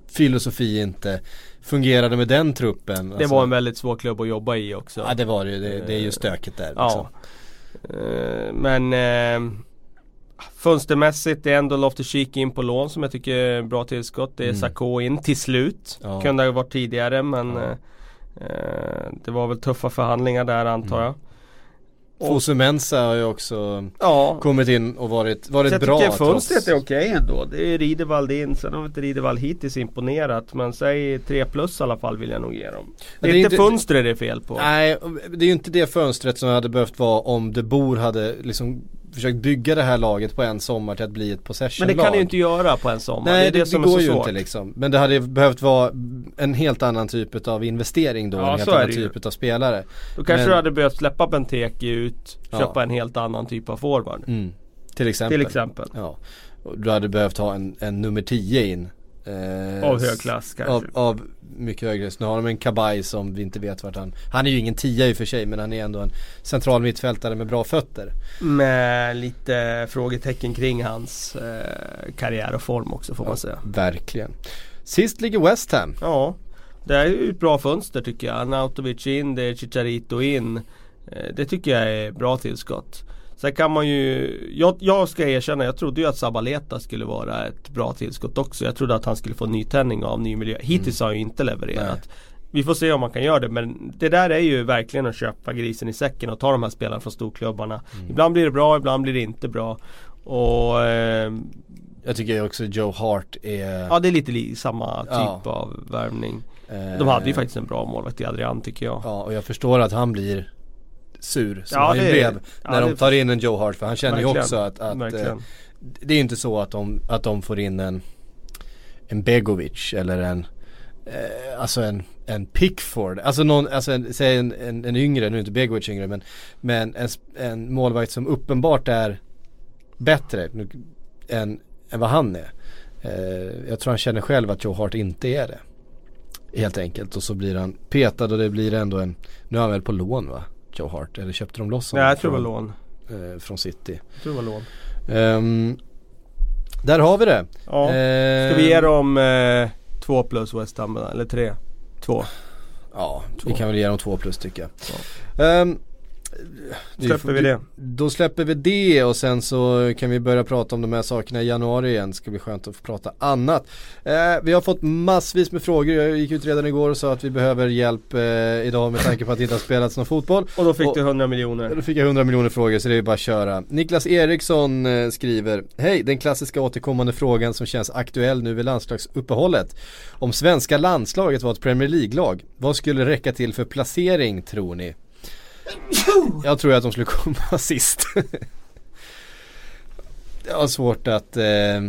filosofi inte fungerade med den truppen. Det Alltså, var en väldigt svår klubb att jobba i också. Ja det var det ju, det, det är ju stökigt där. Liksom. Ja. Eh, men eh, Fönstermässigt det är ändå Loftus-Cheek in på lån som jag tycker är bra tillskott. Det är Mm. Sakho in till slut. Ja. Kunde ha varit tidigare men Ja. eh, eh, Det var väl tuffa förhandlingar där antar Mm. jag. Fosu Mensa har ju också Ja. kommit in och varit, varit jag bra tycker fönstret är okej ändå. Det är Riddervall in. Sen har inte Riddervall hittills imponerat. Men säg 3 plus i alla fall vill jag nog ge dem. Det är, det är inte fönstret det är fel på. Nej, det är ju inte det fönstret som hade behövt vara om De Boer hade liksom försökt bygga det här laget på en sommar till att bli ett men possession-lag. det kan du ju inte göra på en sommar. Nej, det är det, det, som går är så ju svårt. inte liksom. Men det hade behövt vara en helt annan typ av investering då, Ja, en helt annan det typ av spelare. Då kanske Men- du hade behövt släppa Benteke ut, Ja. köpa en helt annan typ av forward. Mm. Till exempel. Till exempel. Ja. Du hade behövt ha en, en nummer 10 in. Eh, Av hög klass kanske. Av, av mycket högre. Så nu har de en Kabaj som vi inte vet vart han Han är ju ingen tia i och för sig men han är ändå en central mittfältare med bra fötter. Med lite frågetecken kring hans eh, karriär och form också får man säga. Verkligen. Sist ligger West Ham. Ja, det är ju ett bra fönster tycker jag. Nautovic in, det är Chicharito in. Eh, det tycker jag är bra tillskott. Sen kan man ju, jag, jag ska erkänna, jag trodde ju att Sabaleta skulle vara ett bra tillskott också. Jag trodde att han skulle få nytändning av ny miljö. Hittills har han ju inte levererat. Vi får se om man kan göra det men det där är ju verkligen att köpa grisen i säcken och ta de här spelarna från storklubbarna. Ibland blir det bra, ibland blir det inte bra. Och eh, Jag tycker också Joe Hart är ja det är lite li- samma typ Ja. av värvning. eh, De hade ju faktiskt en bra målvakt i Adrian tycker jag. Ja och jag förstår att han blir sur som Ja, han ju blev ja, när de tar in en Joe Hart för han känner ju Verkligen. också att, att eh, det är inte så att de, att de får in en en Begovic eller en eh, alltså en, en Pickford, alltså någon, alltså en, säg en, en, en yngre, nu är inte Begovic yngre men men en, en målvakt som uppenbart är bättre nu, än, än vad han är. Eh, jag tror han känner själv att Joe Hart inte är det. Helt enkelt och så blir han petad och det blir ändå en, nu är han väl på lån va? Joe Hart, eller köpte de loss Nej honom jag tror det var från, lån. eh, från City. Jag tror det var lån. Ehm, där har vi det. Ja. Ehm, Ska vi ge dem eh, två plus West Ham eller tre? Två. Ja, Två. vi kan väl ge dem två plus tycker jag. Ehm, Släpper vi det? Då släpper vi det och sen så kan vi börja prata om de här sakerna i januari igen. Ska bli skönt att få prata annat. Eh, vi har fått massvis med frågor. Jag gick ut redan igår och sa att vi behöver hjälp eh, idag med tanke på att det inte har spelats någon fotboll. Och då fick Och- du 100 miljoner. Då fick jag 100 miljoner frågor så det är bara att köra. Niklas Eriksson eh, skriver Hej, den klassiska återkommande frågan som känns aktuell nu vid landslagsuppehållet. Om svenska landslaget var ett Premier League-lag, vad skulle räcka till för placering tror ni? Jag tror att de skulle komma sist. Jag har svårt att eh,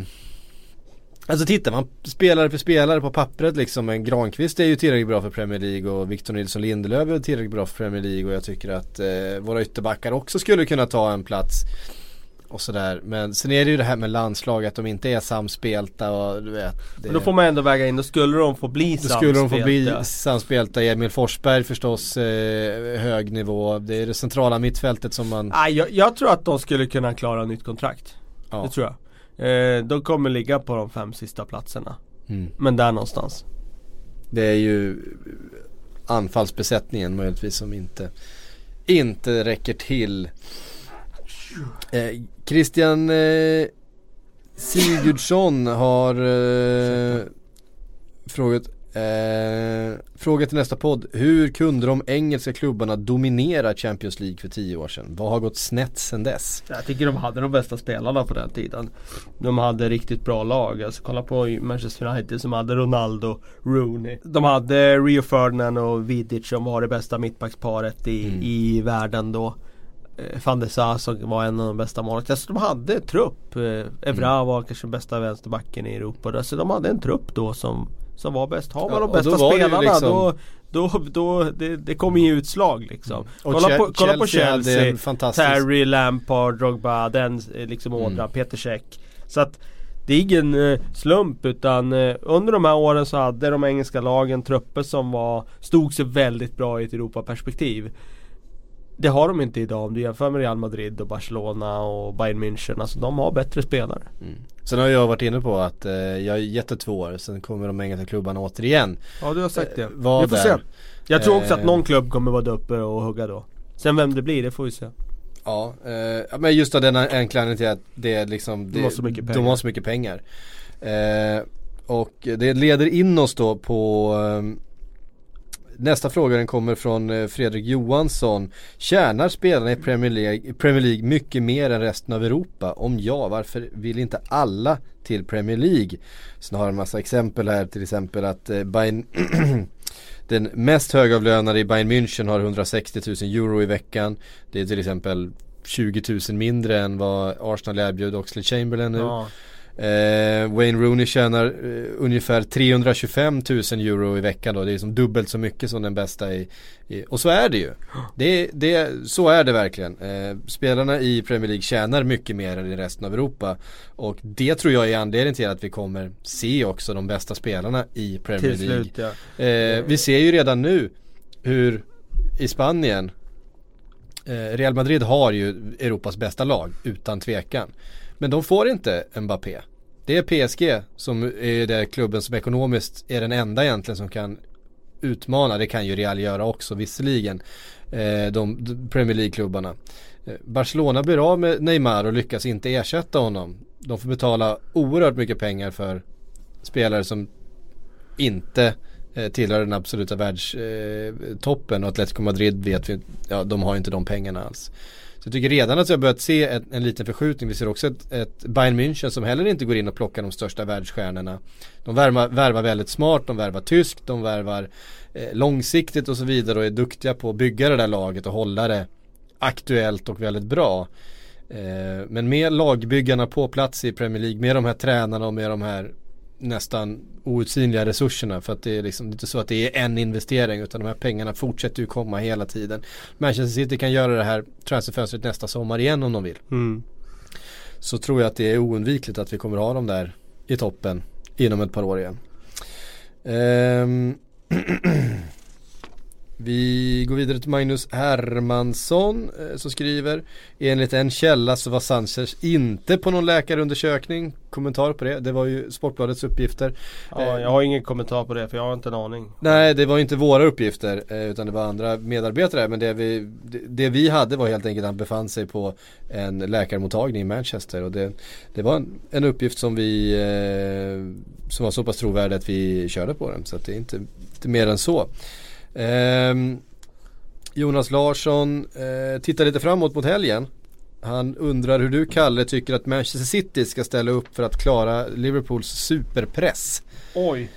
Alltså tittar man spelare för spelare på pappret liksom En Granqvist är ju tillräckligt bra för Premier League och Victor Nilsson Lindelöf är tillräckligt bra för Premier League och jag tycker att eh, våra ytterbackar också skulle kunna ta en plats och sådär. Men sen är det ju det här med landslag att de inte är samspelta och du vet. Det, Men då får man ändå väga in, då skulle de få bli då skulle de få bli samspelta. samspelta. Emil Forsberg förstås, eh, hög nivå. Det är det centrala mittfältet som man... Nej, jag, jag tror att de skulle kunna klara nytt kontrakt. Ja. Det tror jag. Eh, de kommer ligga på de fem sista platserna. Mm. Men där någonstans. Det är ju anfallsbesättningen möjligtvis som inte, inte räcker till. Eh, Christian eh, Sigurdsson har eh, frågat Eh, fråga till nästa podd. Hur kunde de engelska klubbarna dominera Champions League för tio år sedan? Vad har gått snett sedan dess? Jag tycker de hade de bästa spelarna på den tiden. De hade riktigt bra lag. Alltså kolla på Manchester United som hade Ronaldo, Rooney. De hade Rio Ferdinand och Vidic som var det bästa mittbacksparet i, Mm. i världen då. Eh, Van der Sar som var en av de bästa målvakterna. Alltså de hade trupp. Eh, Evra Mm. var kanske bästa vänsterbacken i Europa. Alltså de hade en trupp då som, som var bäst. Har man de bästa spelarna liksom- då Då, då, det, det kommer ju utslag liksom. Och kolla, på, kolla på Chelsea en fantastisk- Terry, Lampard, Drogba, den eh, liksom ådran, Mm. Peter Cech. Så att det är ingen slump utan under de här åren så hade de engelska lagen trupper som var, stod sig väldigt bra i ett Europaperspektiv. Det har de inte idag om du jämför med Real Madrid och Barcelona och Bayern München. Alltså de har bättre spelare. Sen har jag varit inne på att eh, jag är gett det två år, sen kommer de engelska klubbarna återigen Ja du har sagt det. var Vi får se. Jag tror också att Eh. någon klubb kommer vara där uppe och hugga då. Sen vem det blir, det får vi se. Ja, eh, men just av den enkla anledningen till att det är liksom De har så mycket pengar. De har så mycket pengar eh, Och det leder in oss då på eh, Nästa fråga den kommer från eh, Fredrik Johansson Tjänar spelarna i Premier League, Premier League mycket mer än resten av Europa? Om ja, varför vill inte alla till Premier League? Sen har en massa exempel här till exempel att eh, Bayern Den mest högavlönade i Bayern München har 160 000 euro i veckan Det är till exempel 20 000 mindre än vad Arsenal erbjuder Oxlade Chamberlain nu Ja eh, Wayne Rooney tjänar eh, ungefär 325 000 euro i veckan då. Det är som dubbelt så mycket som den bästa i, i Och så är det ju. Det, det, Så är det verkligen. Eh, Spelarna i Premier League tjänar mycket mer än i resten av Europa. Och det tror jag är anledningen till att vi kommer se också de bästa spelarna i Premier Till League. slut ja. Eh, vi ser ju redan nu hur i Spanien eh, Real Madrid har ju Europas bästa lag utan tvekan. Men de får inte Mbappé. Det är PSG som är det klubben som ekonomiskt är den enda egentligen som kan utmana. Det kan ju Real göra också visserligen. Eh, de, Premier League-klubbarna. Eh, Barcelona blir av med Neymar och lyckas inte ersätta honom. De får betala oerhört mycket pengar för spelare som inte eh, tillhör den absoluta världstoppen och Atletico Madrid vet vi, ja de har inte de pengarna alls. Så jag tycker redan att vi har börjat se en, en liten förskjutning. Vi ser också ett, ett Bayern München som heller inte går in och plockar de största världsstjärnorna. De värvar, värvar väldigt smart, de värvar tyskt, de värvar eh, långsiktigt och så vidare och är duktiga på att bygga det där laget och hålla det aktuellt och väldigt bra. Eh, men med lagbyggarna på plats i Premier League, med de här tränarna och med de här nästan outsinliga resurserna för att det är liksom inte så att det är en investering utan de här pengarna fortsätter ju komma hela tiden. Manchester City kan göra det här transferfönstret nästa sommar igen om de vill. Mm. Så tror jag att det är oundvikligt att vi kommer ha dem där i toppen inom ett par år igen. Ehm, Vi går vidare till Magnus Hermansson eh, som skriver Enligt en källa så var Sanchez inte på någon läkarundersökning. Kommentar på det, det var ju Sportbladets uppgifter. Ja, jag har ingen kommentar på det för jag har inte en aning. Nej det var inte våra uppgifter eh, utan det var andra medarbetare. Men det vi, det, vi hade var helt enkelt att han befann sig på en läkarmottagning i Manchester. Och det, det var en, en uppgift som vi eh, som var så pass trovärdig att vi körde på den. Så att det är inte, inte mer än så. Ehm, Jonas Larsson eh, tittar lite framåt mot helgen. Han undrar hur du Kalle tycker att Manchester City ska ställa upp för att klara Liverpools superpress. Oj.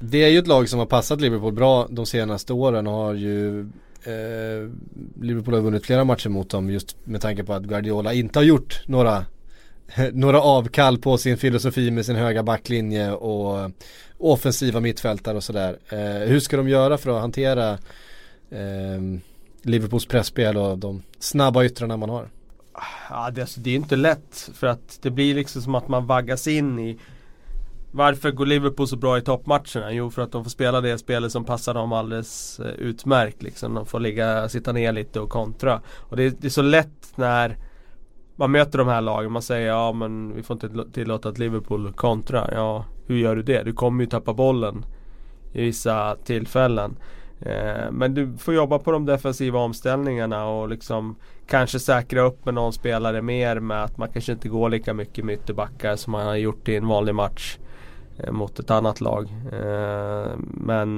Det är ju ett lag som har passat Liverpool bra de senaste åren och har ju eh, Liverpool har vunnit flera matcher mot dem just med tanke på att Guardiola inte har gjort några några avkall på sin filosofi med sin höga backlinje och offensiva mittfältare och sådär. Eh, hur ska de göra för att hantera eh, Liverpools pressspel och de snabba yttrarna man har? Ja, det, alltså, det är inte lätt för att det blir liksom som att man vaggas in i Varför går Liverpool så bra i toppmatcherna? Jo för att de får spela det spelet som passar dem alldeles eh, utmärkt liksom. De får ligga, sitta ner lite och kontra. Och det, det är så lätt när man möter de här lagen. Man säger ja men vi får inte tillåta att Liverpool kontra. Ja, hur gör du det? Du kommer ju tappa bollen i vissa tillfällen. Eh, men du får jobba på de defensiva omställningarna och liksom kanske säkra upp med någon spelare mer med att man kanske inte går lika mycket med ytterbackar som man har gjort i en vanlig match eh, mot ett annat lag. Eh, men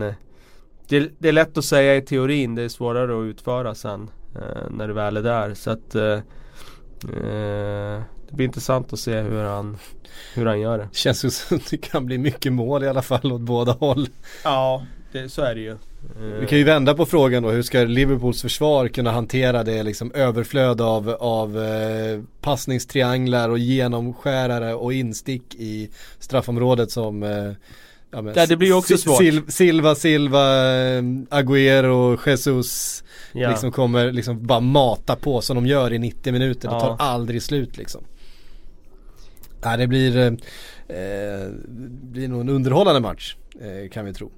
det, det, är lätt att säga i teorin, det är svårare att utföra sen eh, när du väl är där. Så att eh, det blir intressant att se hur han, hur han gör det. Känns ju som att det kan bli mycket mål i alla fall åt båda håll. Ja, det, så är det ju. Vi kan ju vända på frågan då, hur ska Liverpools försvar kunna hantera det liksom överflöd av, av eh, passningstrianglar och genomskärare och instick i straffområdet som eh, ja, men, ja, det blir ju också svårt. Sil Silva, Silva, eh, Agüero, Jesus ja. liksom kommer liksom bara mata på som de gör i 90 minuter. Ja. Det tar aldrig slut liksom. Ja, det blir, eh, eh, blir nog en underhållande match eh, kan vi tro.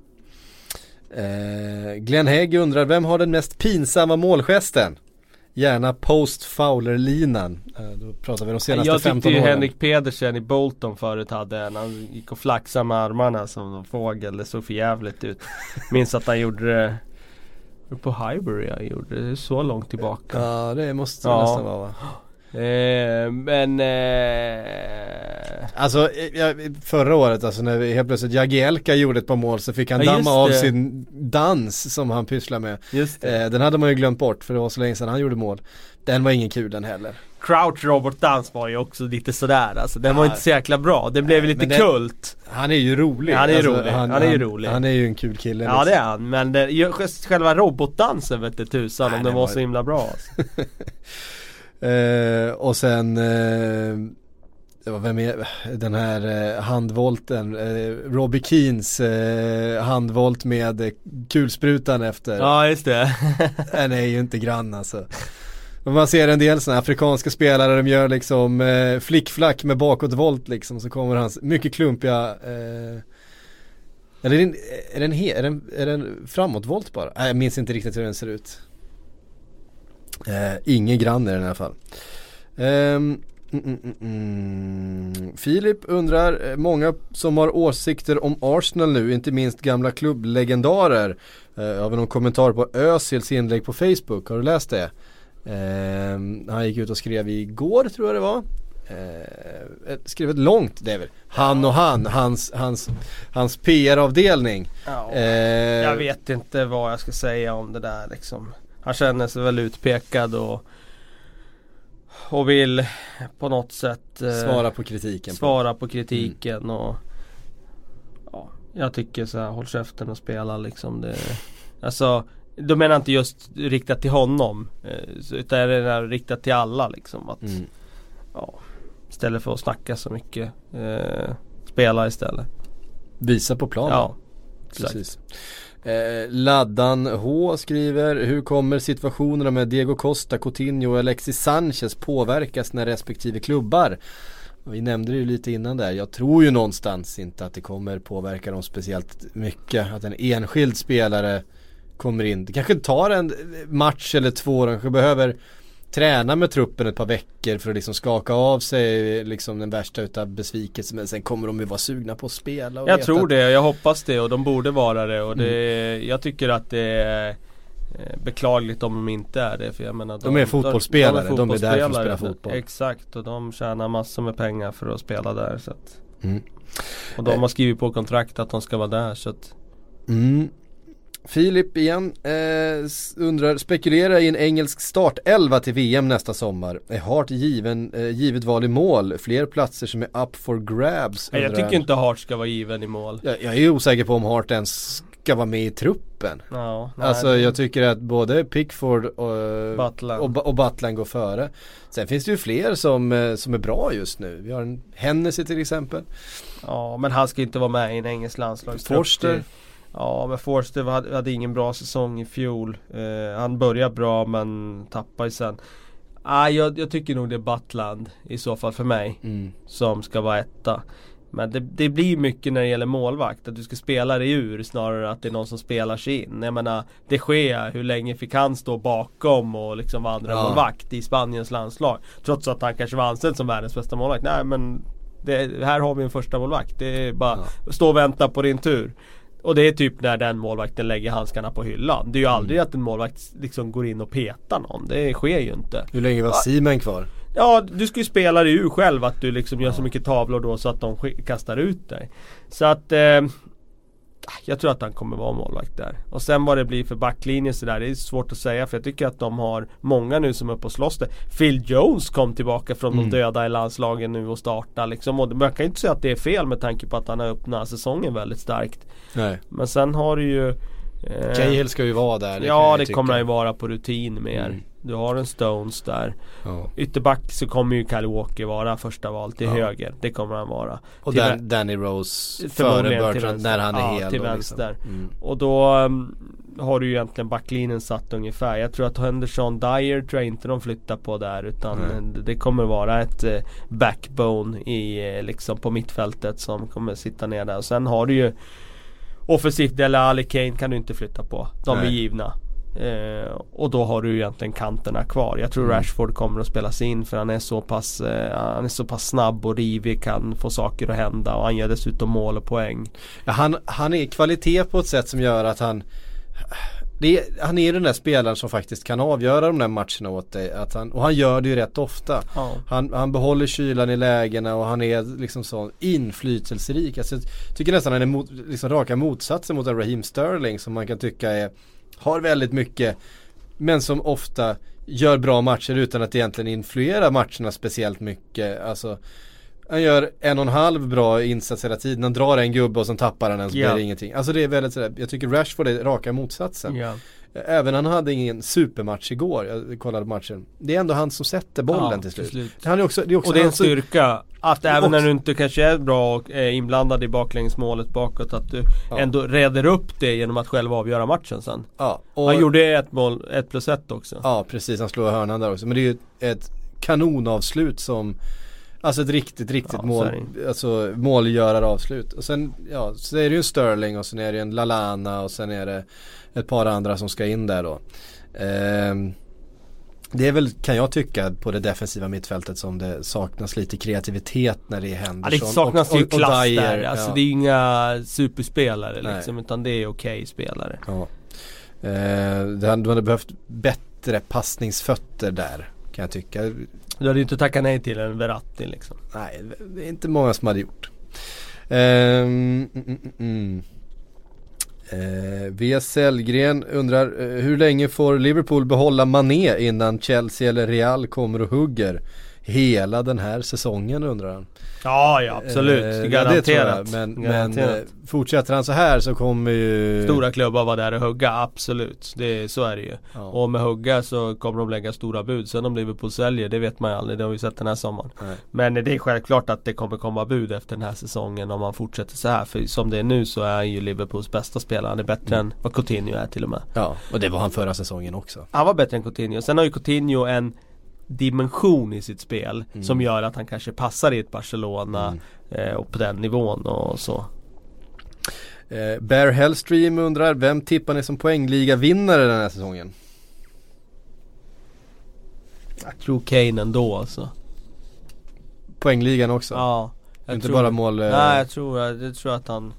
Eh, Glenn Hägg undrar, vem har den mest pinsamma målgesten? Gärna post Fowler-linan. Eh, då pratar vi de senaste 15 åren. Jag tyckte ju Henrik Pedersen i Bolton förut hade en. Han gick och flaxade med armarna som en fågel. Det såg för jävligt ut. Minns att han gjorde det på Highbury jag gjorde det. så långt tillbaka. Ja det måste det ja. nästan vara va? Eh, men eh... Alltså ja, förra året alltså när vi helt plötsligt Jagielka gjorde ett par mål så fick han ja, damma av sin dans som han pysslar med. Just eh, den hade man ju glömt bort för det var så länge sedan han gjorde mål. Den var ingen kul den heller. Crouch Robert Dans var ju också lite sådär alltså. Den ja. var inte så jäkla bra. Den blev ju lite den, kult. Han är ju rolig. han är ju alltså, rolig. Han, han, är ju rolig. Han är ju en kul kille. Ja liksom. det är han. Men det, själva robotdansen vette tusan om den var, var så himla bra alltså. Eh, och sen eh, vem är den här eh, handvolten, eh, Robbie Keens eh, handvolt med kulsprutan efter. Ja just det. den är ju inte grann alltså. Men man ser en del sådana afrikanska spelare, de gör liksom eh, flickflack med bakåtvolt liksom. Så kommer hans mycket klumpiga eh, eller är det en, är det en, är framåtvolt bara? Nej, jag minns inte riktigt hur den ser ut. Eh, ingen grann är den i alla fall. Um, Mm, mm, mm. Filip undrar, eh, många som har åsikter om Arsenal nu, inte minst gamla klubblegendarer. Eh, har vi någon kommentar på Özils inlägg på Facebook? Har du läst det? Eh, han gick ut och skrev igår tror jag det var. Eh, skrev ett långt, det är väl han och han, hans, hans, hans PR-avdelning. Ja, eh, jag vet inte vad jag ska säga om det där liksom. Han känner sig väl utpekad och och vill på något sätt eh, Svara på kritiken Svara på, på kritiken mm. och Ja Jag tycker så här, håll käften och spela liksom det Alltså Då menar jag inte just riktat till honom eh, Utan det är riktat till alla liksom att mm. Ja Istället för att snacka så mycket eh, Spela istället Visa på planen Ja Exakt. Precis. Eh, Laddan H skriver, hur kommer situationerna med Diego Costa, Coutinho och Alexis Sanchez påverkas när respektive klubbar? Vi nämnde det ju lite innan där, jag tror ju någonstans inte att det kommer påverka dem speciellt mycket. Att en enskild spelare kommer in, det kanske tar en match eller två, de kanske behöver träna med truppen ett par veckor för att liksom skaka av sig liksom den värsta utav besvikelsen men sen kommer de ju vara sugna på att spela Jag tror att... det, jag hoppas det och de borde vara det och det, mm. jag tycker att det är eh, beklagligt om de inte är det för jag menar De, de är fotbollsspelare, de är, de är där för att spela fotboll Exakt och de tjänar massor med pengar för att spela där så att mm. Och de har skrivit på kontrakt att de ska vara där så att mm. Filip igen eh, undrar, spekulera i en engelsk startelva till VM nästa sommar. Är Hart given, eh, givet val i mål? Fler platser som är up for grabs? Nej, jag tycker inte Hart ska vara given i mål. Jag, jag är osäker på om Hart ens ska vara med i truppen. Ja, nej, Alltså det- jag tycker att både Pickford och Butland. och, och Butland går före. Sen finns det ju fler som, eh, som är bra just nu. Vi har en Hennessy till exempel. Ja men han ska inte vara med i en engelsk landslagstrupp. Forster. Ja men Forster hade, hade ingen bra säsong i fjol. Eh, han började bra men tappade sen. Ah, jag, jag tycker nog det är Butland i så fall för mig. Mm. Som ska vara etta. Men det, det blir mycket när det gäller målvakt. Att du ska spela dig ur snarare att det är någon som spelar sig in. Jag menar det sker hur länge fick han stå bakom och liksom vara andra Ja. målvakt i Spaniens landslag? Trots att han kanske var anställd som världens bästa målvakt. Nej men det, här har vi en första målvakt. Det är bara stå och vänta på din tur. Och det är typ när den målvakten lägger handskarna på hyllan. Det är ju aldrig att en målvakt liksom går in och petar någon. Det sker ju inte. Hur länge var Seaman kvar? Ja, du ska ju spela dig ur själv att du liksom gör så mycket tavlor då så att de kastar ut dig. Så att eh, jag tror att han kommer vara målvakt där. Och sen vad det blir för backlinje sådär, det är svårt att säga för jag tycker att de har många nu som är uppe och slåss där. Phil Jones kom tillbaka från Mm. de döda i landslagen nu och starta liksom. Och man kan ju inte säga att det är fel med tanke på att han har öppnat säsongen väldigt starkt. Nej. Men sen har du ju eh, Cahill ska ju vara där. kan Ja det tycka. kommer han ju vara på rutin mer. Mm. Du har en Stones där. Ja. Ytterback så kommer ju Kyle Walker vara första val till Ja. höger. Det kommer han vara. Och Till Danny Rose före Bertrand när han är Ja, hel. till då, vänster. Liksom. Mm. Och då um, har du ju egentligen backlinjen satt ungefär. Jag tror att Henderson Dyer tror jag inte de flyttar på där utan eh, det kommer vara ett eh, backbone i, eh, liksom på mittfältet som kommer sitta ner där. Och sen har du ju Offensivt Dele Alli Kane kan du inte flytta på. De är Nej. givna. Eh, och då har du egentligen kanterna kvar. Jag tror Mm. Rashford kommer att spelas in för han är så pass eh, Han är så pass snabb och rivig, kan få saker att hända och han gör dessutom mål och poäng. Ja, han, han är kvalitet på ett sätt som gör att han är, han är den där spelaren som faktiskt kan avgöra de där matcherna åt dig. Att han, och han gör det ju rätt ofta. Ja. Han, han behåller kylan i lägena och han är liksom så inflytelserik. Alltså, jag tycker nästan han är mot, liksom raka motsatsen mot en Raheem Sterling som man kan tycka är, har väldigt mycket men som ofta gör bra matcher utan att egentligen influera matcherna speciellt mycket. Alltså han gör en och en halv bra insats hela tiden. Han drar en gubbe och sen tappar han en så Ja. blir det ingenting. Alltså det är väldigt sådär, jag tycker Rashford är raka motsatsen. Ja. Även han hade ingen supermatch igår, jag kollade matchen. Det är ändå han som sätter bollen Ja, till slut. till slut. Han är också, det är också Och det är en styrka att även också- när du inte kanske är bra och är inblandad i baklängesmålet bakåt att du Ja. ändå reder upp det genom att själv avgöra matchen sen. Ja, Han gjorde ett mål, ett plus ett också. Ja precis, han slår hörnan där också. Men det är ju ett kanonavslut som Alltså ett riktigt, riktigt Ja, mål, alltså målgöraravslut. Och sen, ja, så är det ju Sterling och sen är det en Lalana och sen är det ett par andra som ska in där då. Ehm, det är väl, kan jag tycka, på det defensiva mittfältet som det saknas lite kreativitet när det är Ja, Henderson det saknas och, ju och, och klass Dyer, där. Alltså ja. det är ju inga superspelare Nej. liksom utan det är okej spelare. Ja. Eh, du hade behövt bättre passningsfötter där kan jag tycka. Du hade ju inte tackat nej till en Verratti liksom. Nej, det är inte många som hade gjort. Ehm, mm, mm, mm. mm. Eh, V. Sellgren undrar eh, hur länge får Liverpool behålla Mané innan Chelsea eller Real kommer och hugger? Hela den här säsongen undrar han. Ja, ja absolut. Eh, ja, Garanterat. jag. Men, men Garanterat. eh, fortsätter han så här så kommer ju Stora klubbar var där och hugga, absolut. Det, så är det ju. Ja. Och med hugga så kommer de lägga stora bud. Sen om Liverpool säljer, det vet man ju aldrig. Det har vi sett den här sommaren. Nej. Men det är självklart att det kommer komma bud efter den här säsongen om man fortsätter så här. För som det är nu så är ju Liverpools bästa spelare. Han är bättre Mm. än vad Coutinho är till och med. Ja, och det var han förra säsongen också. Han var bättre än Coutinho. Sen har ju Coutinho en dimension i sitt spel Mm. som gör att han kanske passar i ett Barcelona eh, och på den nivån och så. Eh, Bear Hellstream undrar, vem tippar ni som poängliga vinnare den här säsongen? Jag tror Kane ändå alltså. Poängligan också? Ja. Inte tror, bara mål? eh, Nej jag tror, jag tror att han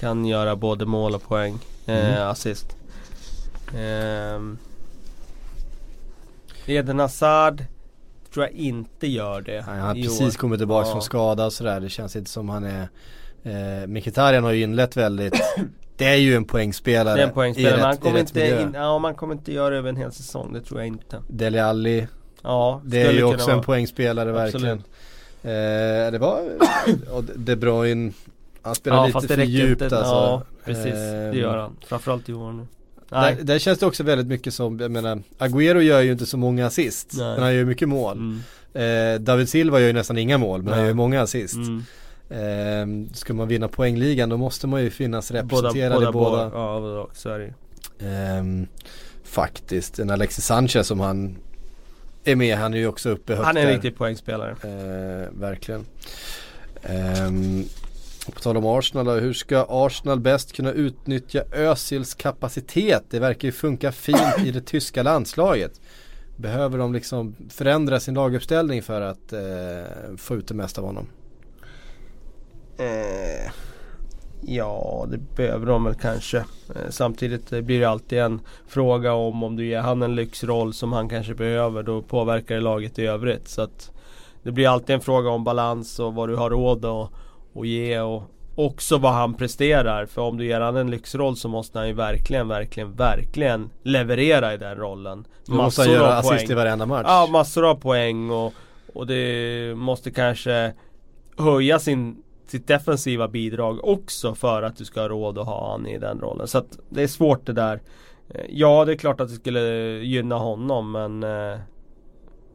kan göra både mål och poäng. Eh, Mm. Assist. Ehm. Eden Hazard tror jag inte gör det. Nej, han har precis år. kommit tillbaka Ja. från skada och sådär. Det känns inte som han är eh, Mkhitaryan har ju inlett väldigt Det är ju en poängspelare Det är en poängspelare i han rätt, kommer inte, in, ja, man kommer inte göra det över en hel säsong, det tror jag inte. Dele Alli Ja, Det är ju också en vara. poängspelare verkligen eh, Det var och De Bruyne Han spelar Ja lite för djupt inte. alltså. Ja precis, Ehm, det gör han. Framförallt i år nu. Nej. Där, där känns det också väldigt mycket som, jag menar, Agüero gör ju inte så många assist. Nej. Men han gör ju mycket mål. Mm. Eh, David Silva gör ju nästan inga mål, men han Nej. gör ju många assist. Mm. Eh, ska man vinna poängligan då måste man ju finnas Båda, representerad båda, i båda. båda. Ja, båda, så är det. Ehm, faktiskt, en Alexis Sanchez som han är med, han är ju också uppe högt Han är en riktig poängspelare. Eh, verkligen. Ehm, på tal om Arsenal då, hur ska Arsenal bäst kunna utnyttja Özils kapacitet? Det verkar ju funka fint i det tyska landslaget. Behöver de liksom förändra sin laguppställning för att eh, få ut det mesta av honom? Eh, ja, det behöver de väl kanske. Eh, samtidigt eh, blir det alltid en fråga om om du ger han en lyxroll som han kanske behöver. Då påverkar det laget i övrigt. Så att det blir alltid en fråga om balans och vad du har råd att, att ge. Och också vad han presterar. För om du ger han en lyxroll så måste han ju verkligen, verkligen, verkligen leverera i den rollen. Nu måste han Massor göra av assist poäng. i varenda match. Ja, massor av poäng och, och det måste kanske höja sin, sitt defensiva bidrag också för att du ska ha råd att ha han i den rollen. Så att det är svårt det där. Eh, Ja, det är klart att det skulle gynna honom men eh,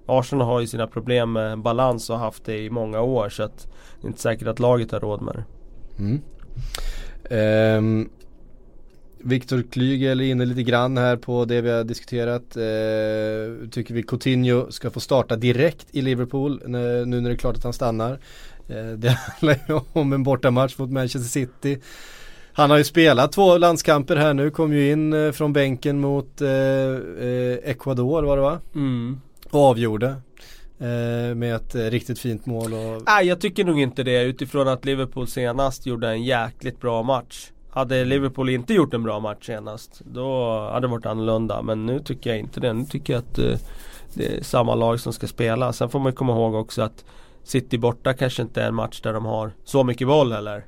Arsenal har ju sina problem med balans och haft det i många år så att det är inte säkert att laget har råd med det. Mm. Ehm, Viktor Klygel är inne lite grann här på det vi har diskuterat. Ehm, tycker vi Coutinho ska få starta direkt i Liverpool när, nu när det är klart att han stannar. Ehm, det handlar ju om en bortamatch mot Manchester City. Han har ju spelat två landskamper här nu, kom ju in eh, från bänken mot eh, eh, Ecuador var det va? Och avgjorde. Eh, med ett eh, riktigt fint mål och Nej jag tycker nog inte det utifrån att Liverpool senast gjorde en jäkligt bra match. Hade Liverpool inte gjort en bra match senast då hade det varit annorlunda. Men nu tycker jag inte det. Nu tycker jag att eh, det är samma lag som ska spela. Sen får man komma ihåg också att City borta kanske inte är en match där de har så mycket boll heller.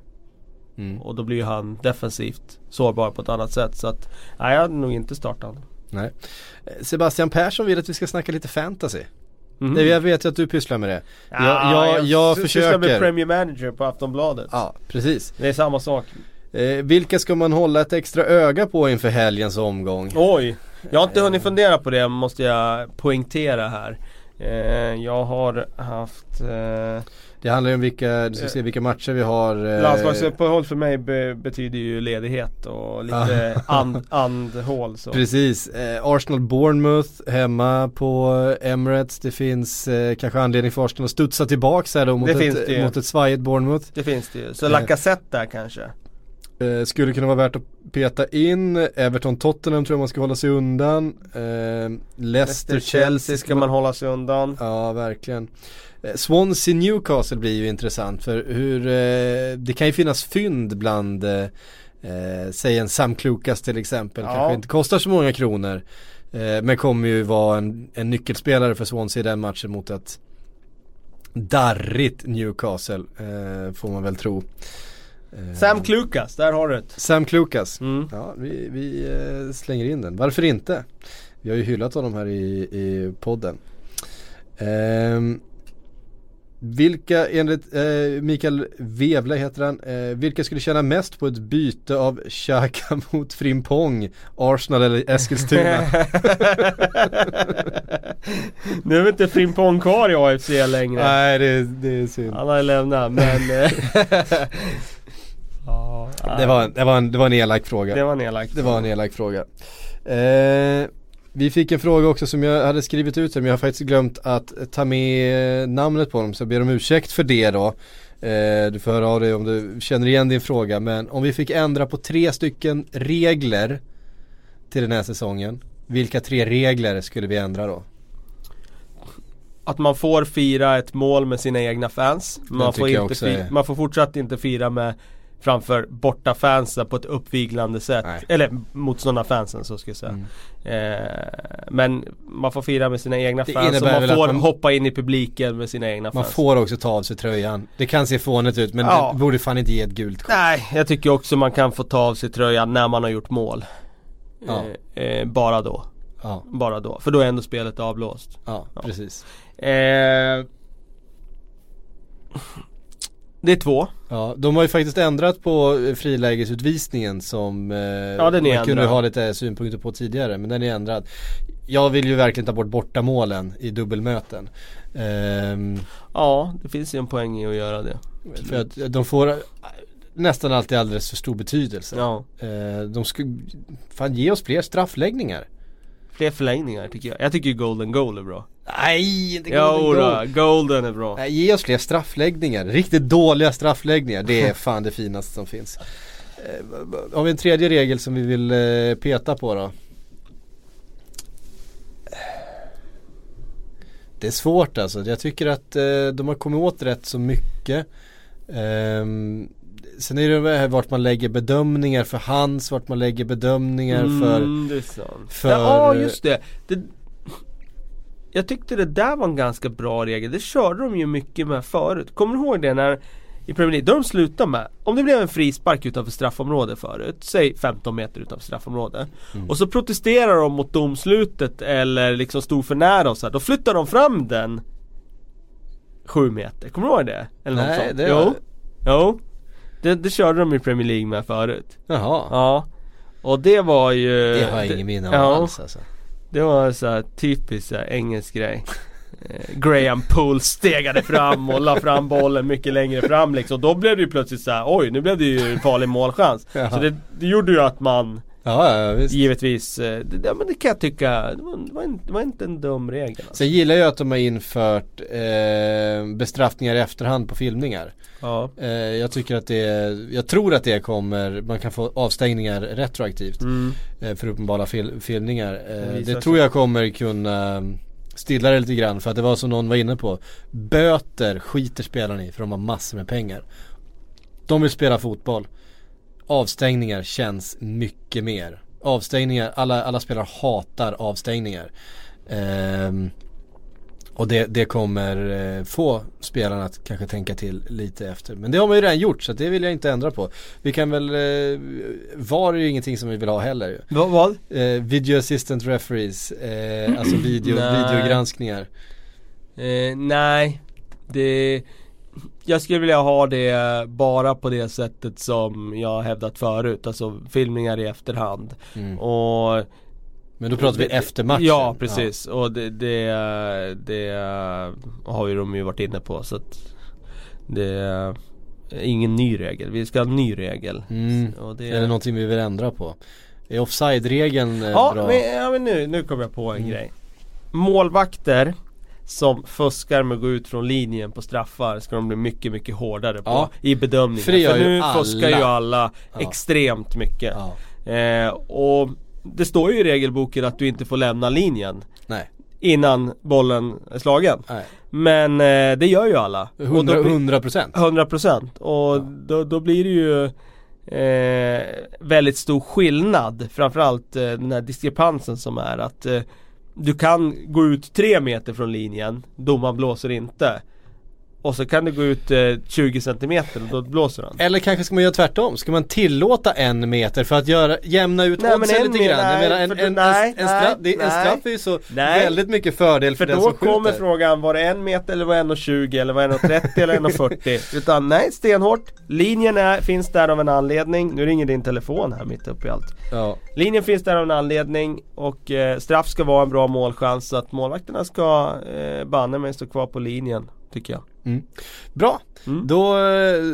mm. Och då blir ju han defensivt sårbar på ett annat sätt. Så att nej jag hade nog inte startat honom. Nej. Eh, Sebastian Persson vill att vi ska snacka lite fantasy. Mhm. Det, jag vet ju att du pysslar med det. Ja, jag, jag, jag med försöker. Premier Manager på Aftonbladet. Ja, precis. Det är samma sak. Eh, vilka ska man hålla ett extra öga på inför helgens omgång? Oj! Jag har inte hunnit fundera på det måste jag poängtera här. Eh, jag har haft eh, Det handlar ju om vilka, du ska se vilka matcher vi har. Eh, Landslagsuppehåll för mig be, betyder ju ledighet och lite and, andhål så. Precis, eh, Arsenal Bournemouth hemma på Emirates. Det finns eh, kanske anledning för Arsenal att studsa tillbaks här då mot, Det finns det ett, ju. mot ett svajigt Bournemouth. Det finns det ju. Så Eh. Lacazette där kanske. Eh, skulle kunna vara värt att peta in. Everton Tottenham tror jag man ska hålla sig undan. Eh, Leicester Chelsea ska man hålla sig undan. Ja, verkligen. Eh, Swansea Newcastle blir ju intressant för hur, eh, det kan ju finnas fynd bland, eh, eh, säg en Sam Klukas till exempel, Ja. kanske inte kostar så många kronor. Eh, men kommer ju vara en, en nyckelspelare för Swansea i den matchen mot ett darrigt Newcastle, eh, får man väl tro. Sam Klukas, där har du det. Sam Klukas. Mm. Ja, vi, vi slänger in den. Varför inte? Vi har ju hyllat honom här i, i podden. Ehm, vilka enligt eh, Mikael Wevle heter han, eh, vilka skulle tjäna mest på ett byte av Xhaka mot Frimpong, Arsenal eller Eskilstuna? nu är inte Frimpong kvar i AFC längre. Nej det, det är synd. Han har lämnat men... eh, ja, Det var, det, var en, det var en elak fråga. det var nedlagt. Det var en elak fråga. Eh, vi fick en fråga också som jag hade skrivit ut här men jag har faktiskt glömt att ta med namnet på dem så jag ber om ursäkt för det då. Eh, du får höra av dig om du känner igen din fråga men om vi fick ändra på tre stycken regler till den här säsongen. Vilka tre regler skulle vi ändra då? Att man får fira ett mål med sina egna fans. Man, får, inte också fi- är- man får fortsatt inte fira med framför borta fansen på ett uppviglande sätt. Nej. Eller motståndarna fansen så ska jag säga. Eh, men man får fira med sina egna Det fans och man får man- hoppa in i publiken med sina egna Man fans. får också ta av sig tröjan. Det kan se fånigt ut men Ja. det borde fan inte ge ett gult kort. Nej, jag tycker också man kan få ta av sig tröjan när man har gjort mål. Ja. Eh, eh, bara då. Ja, Bara då. För då är ändå spelet avblåst. ja, precis. Eh, Det är två. Ja, de har ju faktiskt ändrat på eh, frilägesutvisningen som eh, Ja, den är man kunde ha lite synpunkter på tidigare men den är ändrad. Jag vill ju verkligen ta bort bortamålen i dubbelmöten. Ehm, Ja, det finns ju en poäng i att göra det. för att de får eh, nästan alltid alldeles för stor betydelse. Ja, Eh, de skulle, fan ge oss fler straffläggningar. fler förlängningar tycker jag. Jag tycker ju golden goal är bra. Nej, inte Jo då, golden är bra. Nej, ge oss fler straffläggningar. Riktigt dåliga straffläggningar. Det är fan det finaste som finns. Eh, har vi en tredje regel som vi vill eh, peta på då? Det är svårt alltså. Jag tycker att eh, de har kommit åt rätt så mycket. Ehm, sen är det här vart man lägger bedömningar för hands, vart man lägger bedömningar för Mm, det är sant. för- Ja, just det. det. Jag tyckte det där var en ganska bra regel. Det körde de ju mycket med förut. Kommer du ihåg det när i Premier League, då de slutade med, om det blev en frispark utanför straffområde förut, säg 15 meter utanför straffområde. Och så protesterar de mot domslutet eller liksom stod för nära och så här, då flyttar de fram den 7 meter, kommer du ihåg det? Eller något Nej, sånt. det- Jo, jo. Det, det körde de i Premier League med förut. Jaha. Ja. Och det var ju Det har jag ingen minne av ja, alls alltså. Det var så här typiskt så här, engelsk grej Eh, Graham Poole stegade fram och la fram bollen mycket längre fram liksom. Då blev det ju plötsligt så här, oj nu blev det ju en farlig målchans. Jaha. Så det, det gjorde ju att man Ja, ja visst. givetvis, eh, det, men det kan jag tycka, det var, det var, en, det var inte en dum regel. Alltså. Sen gillar jag att de har infört eh, bestraffningar i efterhand på filmningar. Ja. Eh, jag tycker att det, jag tror att det kommer, man kan få avstängningar retroaktivt Mm. eh, för uppenbara fil, filmningar. Det Eh, visar det tror jag kommer kunna stilla det lite grann för att det var som någon var inne på. Böter skiter spelarna i för de har massor med pengar. De vill spela fotboll. Avstängningar känns mycket mer. Avstängningar, alla, alla spelare hatar avstängningar. Ehm, och det, det kommer eh, få spelarna att kanske tänka till lite efter. Men det har man ju redan gjort så det vill jag inte ändra på. Vi kan väl, eh, VAR är ju ingenting som vi vill ha heller ju. Vad? Eh, video assistant referees, eh, alltså video, videogranskningar. Eh, nej, det Jag skulle vilja ha det bara på det sättet som jag hävdat förut, alltså filmningar i efterhand. Mm. Och Men då pratar vi efter matchen. Ja precis och det, det, det har ju de ju varit inne på så att Det är ingen ny regel, vi ska ha en ny regel. Mm. Det, Är det någonting vi vill ändra på? Är offside-regeln eh, ja, bra? men, ja men nu, nu kom jag på en Mm. grej. Målvakter som fuskar med att gå ut från linjen på straffar ska de bli mycket, mycket hårdare på Ja. i bedömningen. För nu alla. fuskar ju alla Ja. extremt mycket. Ja, Eh, och det står ju i regelboken att du inte får lämna linjen nej, innan bollen är slagen. nej. Men eh, det gör ju alla. Och 100, då blir- 100 procent. 100% och då, då blir det ju eh, väldigt stor skillnad Framförallt eh, den här diskrepansen som är att eh, du kan gå ut tre meter från linjen Domaren blåser inte. Och så kan du gå ut eh, 20 centimeter och då blåser han Eller kanske ska man göra tvärtom? Ska man tillåta en meter för att göra, jämna ut Nej, oddsen en lite grann? menar en, för en, då- en, nej, en, straff, nej, en nej. straff är ju så Nej. väldigt mycket fördel för, För den då som skjuter. kommer frågan, var det en meter eller var det 1,20 eller var det 1,30 eller 1,40? Utan nej, stenhårt. Linjen är, finns där av en anledning. Nu ringer din telefon här mitt uppe i allt. Ja, Linjen finns där av en anledning och eh, straff ska vara en bra målchans så att målvakterna ska eh, banne mig stå kvar på linjen, tycker jag. Bra. Mm. Då,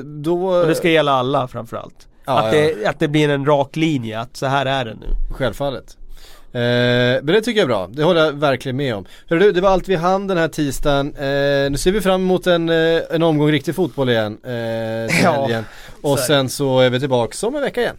då Och det ska gälla alla framförallt. Ja, att, det, att det blir en rak linje, att så här är det nu. Självfallet. Eh, men det tycker jag är bra, det håller jag verkligen med om. Du, det var allt vi hann den här tisdagen. Eh, nu ser vi fram emot en, eh, en omgång riktig fotboll igen. Eh, Ja. Och sen så är vi tillbaka om en vecka igen.